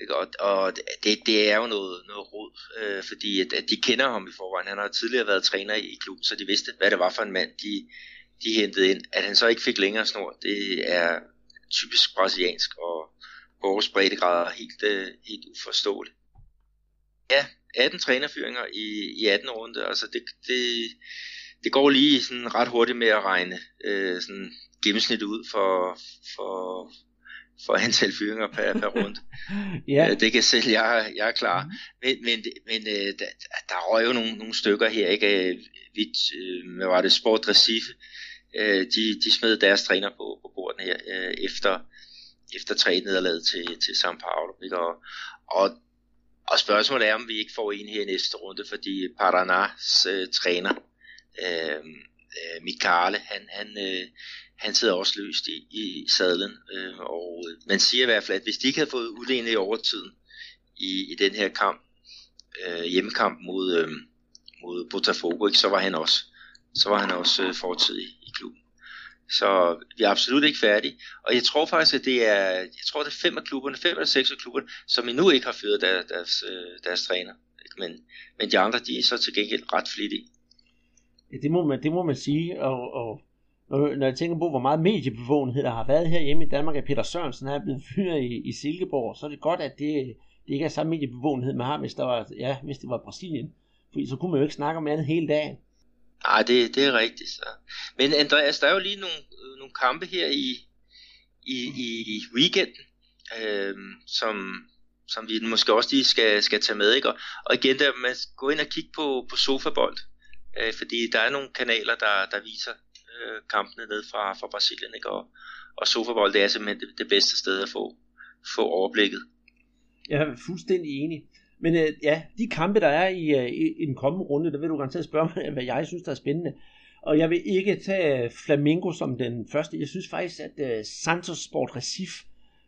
Ikke? Og, og det, det er jo noget, noget rod, øh, fordi at, at de kender ham i forvejen. Han har tidligere været træner i klubben, så de vidste, hvad det var for en mand, de, de hentede ind. At han så ikke fik længere snor, det er typisk brasiliansk, og vores breddegrader helt, øh, helt uforståeligt. Ja, 18 trænerfyringer i, i 18 runde, altså det, det, det går lige sådan ret hurtigt med at regne øh, sådan gennemsnit ud for, for, for antal fyringer per, per runde. ja. Øh, det kan selv jeg, jeg er klar. Mm. Men, men, men øh, der, der røg jo nogle, nogle stykker her, ikke? Øh, Vidt, øh, hvad var det, Sport Recife, øh, de, de smed deres træner på, på bordet her, øh, efter, efter tre nederlag til, til São Paulo. Ikke? Og, og, og spørgsmålet er, om vi ikke får en her i næste runde, fordi Paranas øh, træner, øh, øh, Mikale, han, han, øh, han sidder også løst i, i sadlen. Øhm, øh, og man siger i hvert fald, at hvis de ikke havde fået udlignet i overtiden i, i den her kamp, øh, hjemmekamp mod, øh, mod Botafogo, ikke, så var han også, så var han også øh, fortid i, i klubben. Så vi er absolut ikke færdige. Og jeg tror faktisk, at det er, jeg tror, det er fem af klubberne, fem eller seks af klubberne, som endnu ikke har fyret deres, deres, deres træner. Men, men de andre, de er så til gengæld ret flittige. Ja, det må man, det må man sige, og, og når, når jeg tænker på, hvor meget mediebevågenhed der har været her hjemme i Danmark, at Peter Sørensen er blevet fyret i, i Silkeborg, så er det godt, at det, det ikke er samme mediebevågenhed, man har, hvis, der var, ja, hvis det var Brasilien. Fordi så kunne man jo ikke snakke om andet hele dagen. Nej, det, det er rigtigt. Så. Men Andreas, der er jo lige nogle, øh, nogle kampe her i, i, i weekenden, øh, som, som vi måske også lige skal, skal tage med. Ikke? Og, og igen, der man gå ind og kigge på, på sofabold, øh, fordi der er nogle kanaler, der, der viser øh, kampene ned fra, fra Brasilien. Ikke? Og, og sofabold, det er simpelthen det, det bedste sted at få, få overblikket. Jeg er fuldstændig enig. Men øh, ja, de kampe, der er i, øh, i, den kommende runde, der vil du garanteret spørge mig, hvad jeg synes, der er spændende. Og jeg vil ikke tage øh, Flamingo som den første. Jeg synes faktisk, at øh, Santos Sport Recif,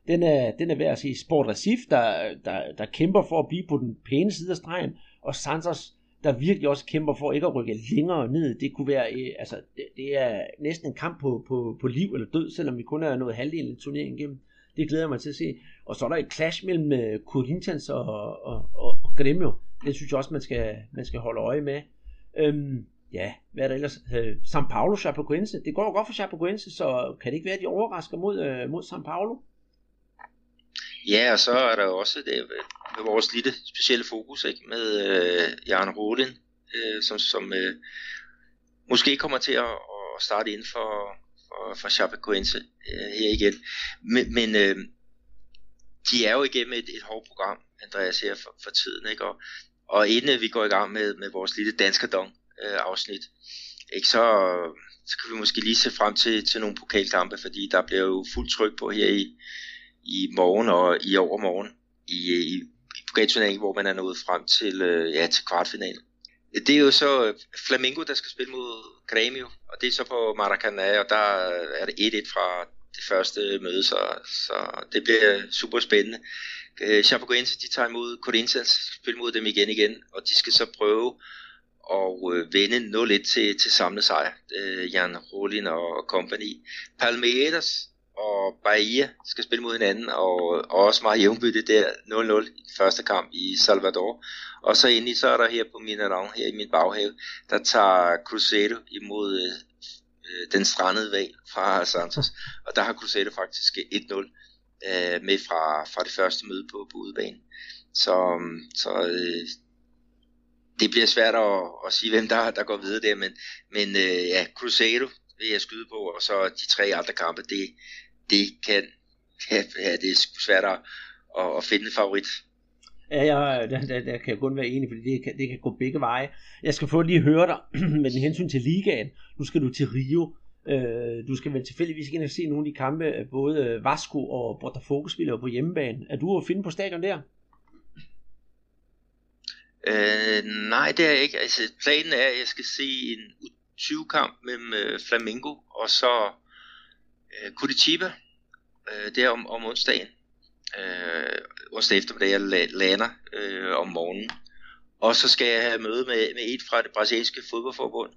den er, den er værd at sige. Sport Recif, der, der, der kæmper for at blive på den pæne side af stregen, og Santos, der virkelig også kæmper for ikke at rykke længere ned. Det kunne være, øh, altså, det, det er næsten en kamp på, på, på liv eller død, selvom vi kun er nået halvdelen af turneringen igennem. Det glæder jeg mig til at se. Og så er der et clash mellem øh, Corinthians og, og, og Gremio. Det synes jeg også, man skal, man skal holde øje med. Øhm, ja, hvad er der ellers? Øh, San Paulo, Chapecoense. Det går jo godt for Chapecoense, så kan det ikke være, at de overrasker mod, øh, mod San Paulo? Ja, og så er der jo også det med vores lille specielle fokus ikke? med øh, Jan Rolin, øh, som, som øh, måske kommer til at, at starte inden for, for, for Chapecoense øh, her igen. Men, men øh, de er jo igennem et, et hårdt program, Andreas her for, for tiden, ikke? Og, og inden øh, vi går i gang med, med vores lille danskerdong øh, afsnit, ikke, så, så kan vi måske lige se frem til, til nogle pokalkampe, fordi der bliver jo fuldt tryk på her i, i morgen og i overmorgen i, øh, i, i hvor man er nået frem til, øh, ja, til kvartfinalen. Det er jo så øh, Flamingo, der skal spille mod Grêmio, og det er så på Maracanã, og der er det 1-1 fra det første møde, så, så det bliver super spændende. Øh, Chapecoense, de tager imod Corinthians, spiller mod dem igen igen, og de skal så prøve at øh, vende 0-1 til, til samlet sejr, øh, Jan Rolin og company. Palmeiras og Bahia skal spille mod hinanden, og, og også meget jævnbytte der 0-0 i første kamp i Salvador. Og så endelig så er der her på min navn, her i min baghave, der tager Cruzeiro imod øh, øh den strandede valg fra Santos. Og der har Cruzeiro faktisk 1-0 øh, med fra, fra det første møde på, på udebanen. Så, øh, så øh, det bliver svært at, at sige, hvem der, der går videre der, men, men øh, ja, Cruzeiro vil jeg skyde på, og så de tre andre kampe, det, det kan, ja, det er svært at, at finde en favorit. Ja, jeg, der, der, der kan jeg kun være enig, fordi det kan, det kan gå begge veje. Jeg skal få lige høre dig med den hensyn til ligaen. Nu skal du til Rio. Øh, du skal vel tilfældigvis ind og se nogle af de kampe, både Vasco og Botafogo spiller på hjemmebane. Er du at finde på stadion der? Øh, nej, det er jeg ikke. Altså, planen er, at jeg skal se en U20-kamp mellem øh, Flamingo og så øh, Curitiba. Øh, der om, om onsdagen øh, onsdag eftermiddag, jeg lander øh, om morgenen. Og så skal jeg have møde med, med et fra det brasilianske fodboldforbund.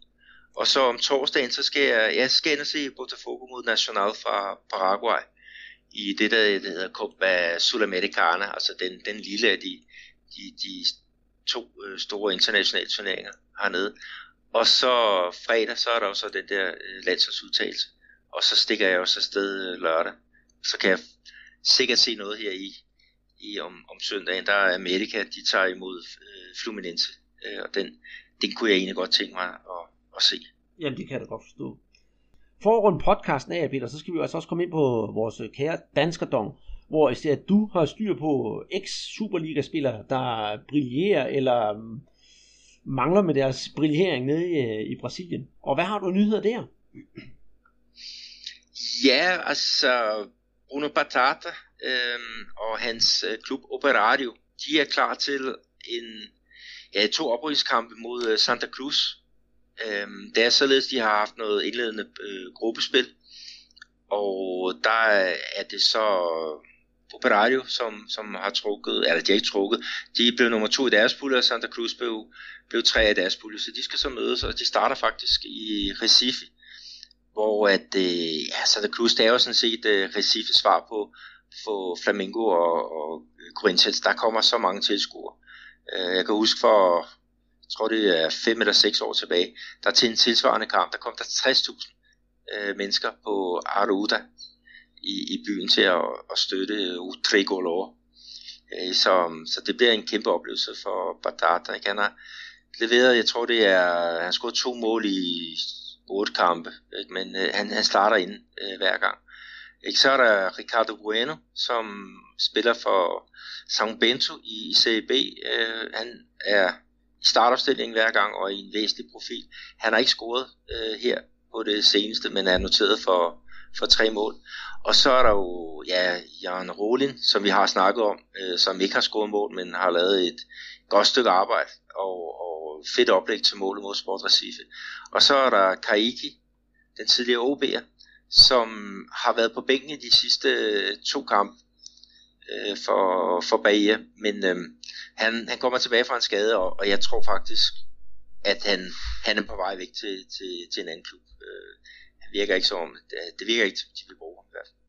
Og så om torsdagen, så skal jeg, jeg skal ind og se Botafogo mod Nacional fra Paraguay i det, der, der hedder Copa Sudamericana, altså den, den lille af de, de, de to øh, store internationale turneringer hernede. Og så fredag, så er der også den der øh, landsholdsudtagelse. Og så stikker jeg også afsted øh, lørdag. Så kan jeg sikkert se noget her i, i om, om søndagen. Der er Amerika, de tager imod øh, Fluminense, øh, og den, den kunne jeg egentlig godt tænke mig at, at se. Jamen, det kan jeg da godt forstå. For at runde podcasten af, Peter, så skal vi altså også komme ind på vores øh, kære danskerdom, hvor i ser, at du har styr på eks-Superliga-spillere, der brillerer eller mm, mangler med deres brillering nede i, øh, i Brasilien. Og hvad har du nyheder der? Ja, altså Bruno Patata øh, og hans øh, klub Operario, de er klar til en ja, to oprykningskampe mod øh, Santa Cruz. Øh, det er således, de har haft noget indledende øh, gruppespil, og der er det så Operario, som, som har trukket, eller de har ikke trukket, de blev nummer to i deres pulje, og Santa Cruz blev, blev tre i deres pulje, så de skal så mødes, og de starter faktisk i Recife, hvor at, øh, ja, Santa Cruz, det er jo sådan set øh, Recife svar på, på Flamengo og, og øh, Corinthians, der kommer så mange tilskuere. Øh, jeg kan huske for, jeg tror det er fem eller seks år tilbage, der til en tilsvarende kamp, der kom der 60.000 øh, mennesker på Aruda i, i byen til at, at støtte Utricolor. Øh, øh så, så det bliver en kæmpe oplevelse for Batata. Han har leveret, jeg tror det er, han scorede to mål i otte kampe, ikke? men øh, han, han starter ind øh, hver gang. Ikke? Så er der Ricardo Bueno, som spiller for São Bento i CB. Øh, han er i startopstillingen hver gang og i en væsentlig profil. Han har ikke scoret øh, her på det seneste, men er noteret for, for tre mål. Og så er der jo ja, Jan Rolin, som vi har snakket om, øh, som ikke har scoret mål, men har lavet et godt stykke arbejde og, og fedt oplæg til målet mod Sport Recife. Og så er der Kaiki, den tidligere OB'er, som har været på bænken i de sidste øh, to kampe øh, for, for Bahia, men øh, han, han kommer tilbage fra en skade, og, og jeg tror faktisk, at han, han er på vej væk til, til, til en anden klub. Øh, han virker ikke som, det, det virker ikke, at de vil bruge ham i hvert fald.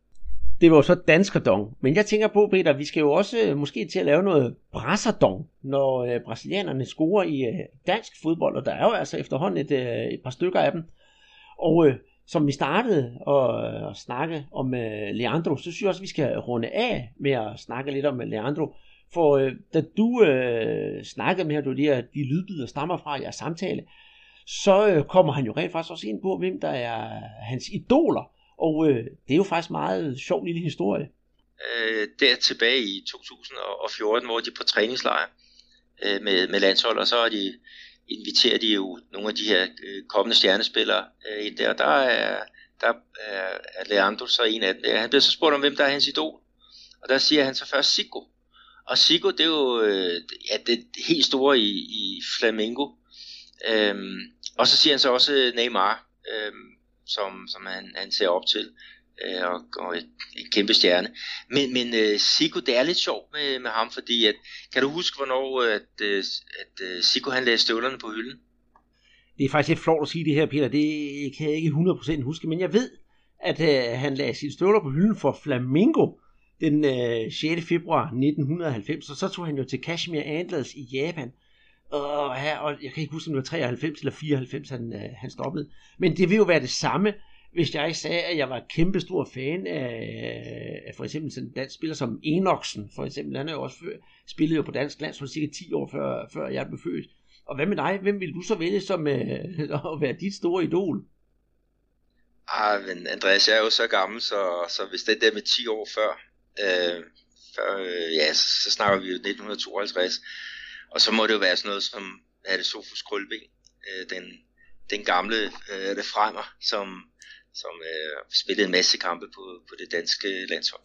Det var jo så danskerdong. Men jeg tænker på, Peter, vi skal jo også øh, måske til at lave noget brasserdong, når øh, brasilianerne scorer i øh, dansk fodbold, og der er jo altså efterhånden et, øh, et par stykker af dem. Og øh, som vi startede at, øh, at snakke om øh, Leandro, så synes jeg også, at vi skal runde af med at snakke lidt om øh, Leandro. For øh, da du øh, snakkede med, ham, du de, de lydbider stammer fra jeres samtale, så øh, kommer han jo rent faktisk også ind på, hvem der er hans idoler. Og øh, det er jo faktisk meget sjov lille historie. Øh, der tilbage i 2014, hvor de er på træningslejr øh, med, med landshold, og så er de inviterer de jo nogle af de her øh, kommende stjernespillere øh, ind der. Der er, der er, er Leandro så en af dem. Han bliver så spurgt om, hvem der er hans idol. Og der siger han så først Sigo. Og Sigo, det er jo øh, ja, det helt store i, i Flamengo. Øhm, og så siger han så også Neymar, øhm, som, som han, han ser op til øh, og, og et, en kæmpe stjerne. Men, men øh, Sigo, det er lidt sjovt med, med ham, fordi at, kan du huske, hvornår at, øh, at, øh, Sigo han lagde støvlerne på hylden? Det er faktisk lidt flot at sige det her, Peter. Det kan jeg ikke 100% huske, men jeg ved, at øh, han lagde sine støvler på hylden for Flamingo den øh, 6. februar 1990, og så tog han jo til Kashmir Antlers i Japan. Og, og jeg kan ikke huske, om det var 93 eller 94, han, øh, han stoppede. Men det vil jo være det samme, hvis jeg sagde, at jeg var kæmpe stor fan af, af for eksempel sådan en dansk spiller som Enoxen, for eksempel, han er jo også før, spillede jo på dansk landshold cirka 10 år før, før jeg blev født. Og hvad med dig? Hvem vil du så vælge som øh, at være dit store idol? Ah, men Andreas, jeg er jo så gammel, så, så hvis det der med 10 år før, øh, før øh, ja, så, så snakker vi jo 1952, og så må det jo være sådan noget som, er det Sofus Krølben, øh, den, den gamle øh, refremer, som, som øh, spillede en masse kampe på, på det danske landshold.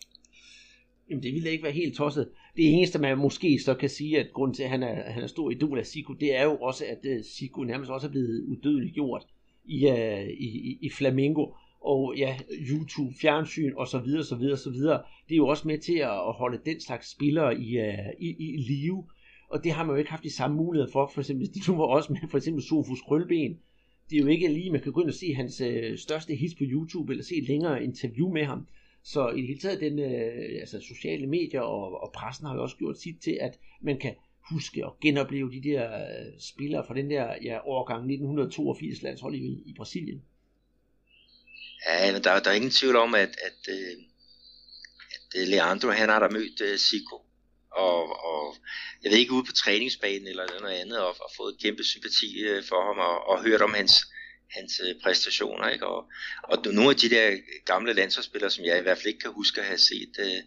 Jamen det ville ikke være helt tosset. Det eneste, man måske så kan sige, at grund til, at han er, han er stor idol af Siku, det er jo også, at uh, Siku nærmest også er blevet udødeligt gjort i, uh, i, i, i Flamingo. Og ja, YouTube, fjernsyn og så videre, så videre, så videre. Det er jo også med til at holde den slags spillere i, uh, i, i live. Og det har man jo ikke haft de samme muligheder for. For eksempel, de nu var også med for eksempel Sofus Krølben, det er jo ikke lige, man kan gå ind og se hans øh, største hits på YouTube, eller se et længere interview med ham. Så i det hele taget, den, øh, altså sociale medier og, og pressen har jo også gjort sit til, at man kan huske og genopleve de der øh, spillere fra den der ja, årgang 1982 landshold i, i Brasilien. Ja, men der, der er ingen tvivl om, at, at, øh, at øh, Leandro, han har da mødt uh, Zico. Og, og jeg ved ikke, ude på træningsbanen eller noget andet, og, og fået kæmpe sympati øh, for ham, og, og hørt om hans hans øh, præstationer. Ikke? Og, og nogle af de der gamle landsholdsspillere, som jeg i hvert fald ikke kan huske at have set, øh,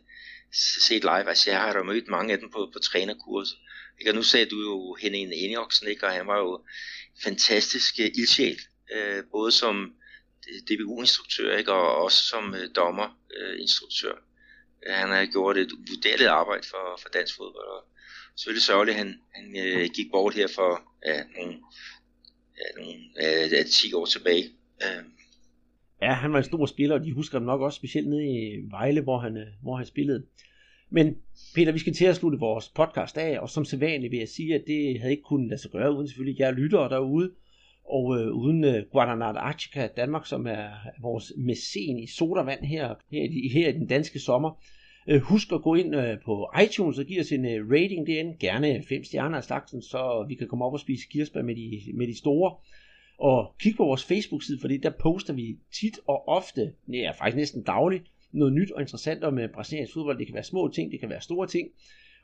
set live, altså jeg har da mødt mange af dem på, på trænerkurser. Ikke? Og nu sagde du jo Henning Enjoksen, ikke? og han var jo fantastisk uh, ildsjæl, uh, både som DBU-instruktør ikke? og også som uh, dommerinstruktør. Uh, han har gjort et vurderet arbejde for, for dansk fodbold, og selvfølgelig sørgeligt, at han, han øh, gik bort her for ja, nogle, ja, nogle øh, ja, 10 år tilbage. Øh. Ja, han var en stor spiller, og de husker ham nok også specielt nede i Vejle, hvor han, øh, hvor han spillede. Men Peter, vi skal til at slutte vores podcast af, og som sædvanligt vil jeg sige, at det havde ikke kunnet lade sig gøre, uden selvfølgelig jer lyttere derude, og øh, uden øh, Guadagnat Archica Danmark, som er vores mæcen i sodavand her, her, i, her i den danske sommer. Øh, husk at gå ind øh, på iTunes og give os en øh, rating derinde, gerne 5 stjerner af slagsen, så vi kan komme op og spise kirsebær med de, med de store. Og kig på vores Facebook-side, fordi der poster vi tit og ofte, ja faktisk næsten dagligt, noget nyt og interessant om øh, brasiliansk fodbold. Det kan være små ting, det kan være store ting.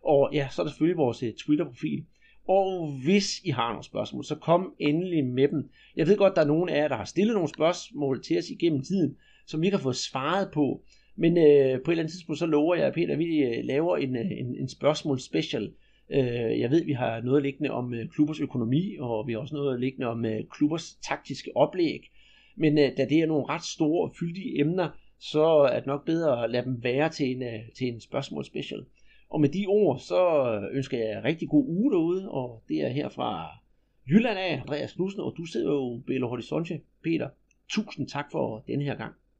Og ja, så er der selvfølgelig vores øh, Twitter-profil. Og hvis I har nogle spørgsmål, så kom endelig med dem. Jeg ved godt, der er nogen af jer, der har stillet nogle spørgsmål til os igennem tiden, som vi ikke har fået svaret på. Men øh, på et eller andet tidspunkt, så lover jeg, Peter, at vi øh, laver en, øh, en, en spørgsmål special. Øh, jeg ved, vi har noget liggende om øh, klubbers økonomi, og vi har også noget liggende om øh, klubbers taktiske oplæg. Men øh, da det er nogle ret store og fyldige emner, så er det nok bedre at lade dem være til en, øh, til en spørgsmål special. Og med de ord, så ønsker jeg rigtig god uge derude, og det er her fra Jylland af, Andreas Knudsen, og du sidder jo Belo Horizonte, Peter. Tusind tak for den her gang.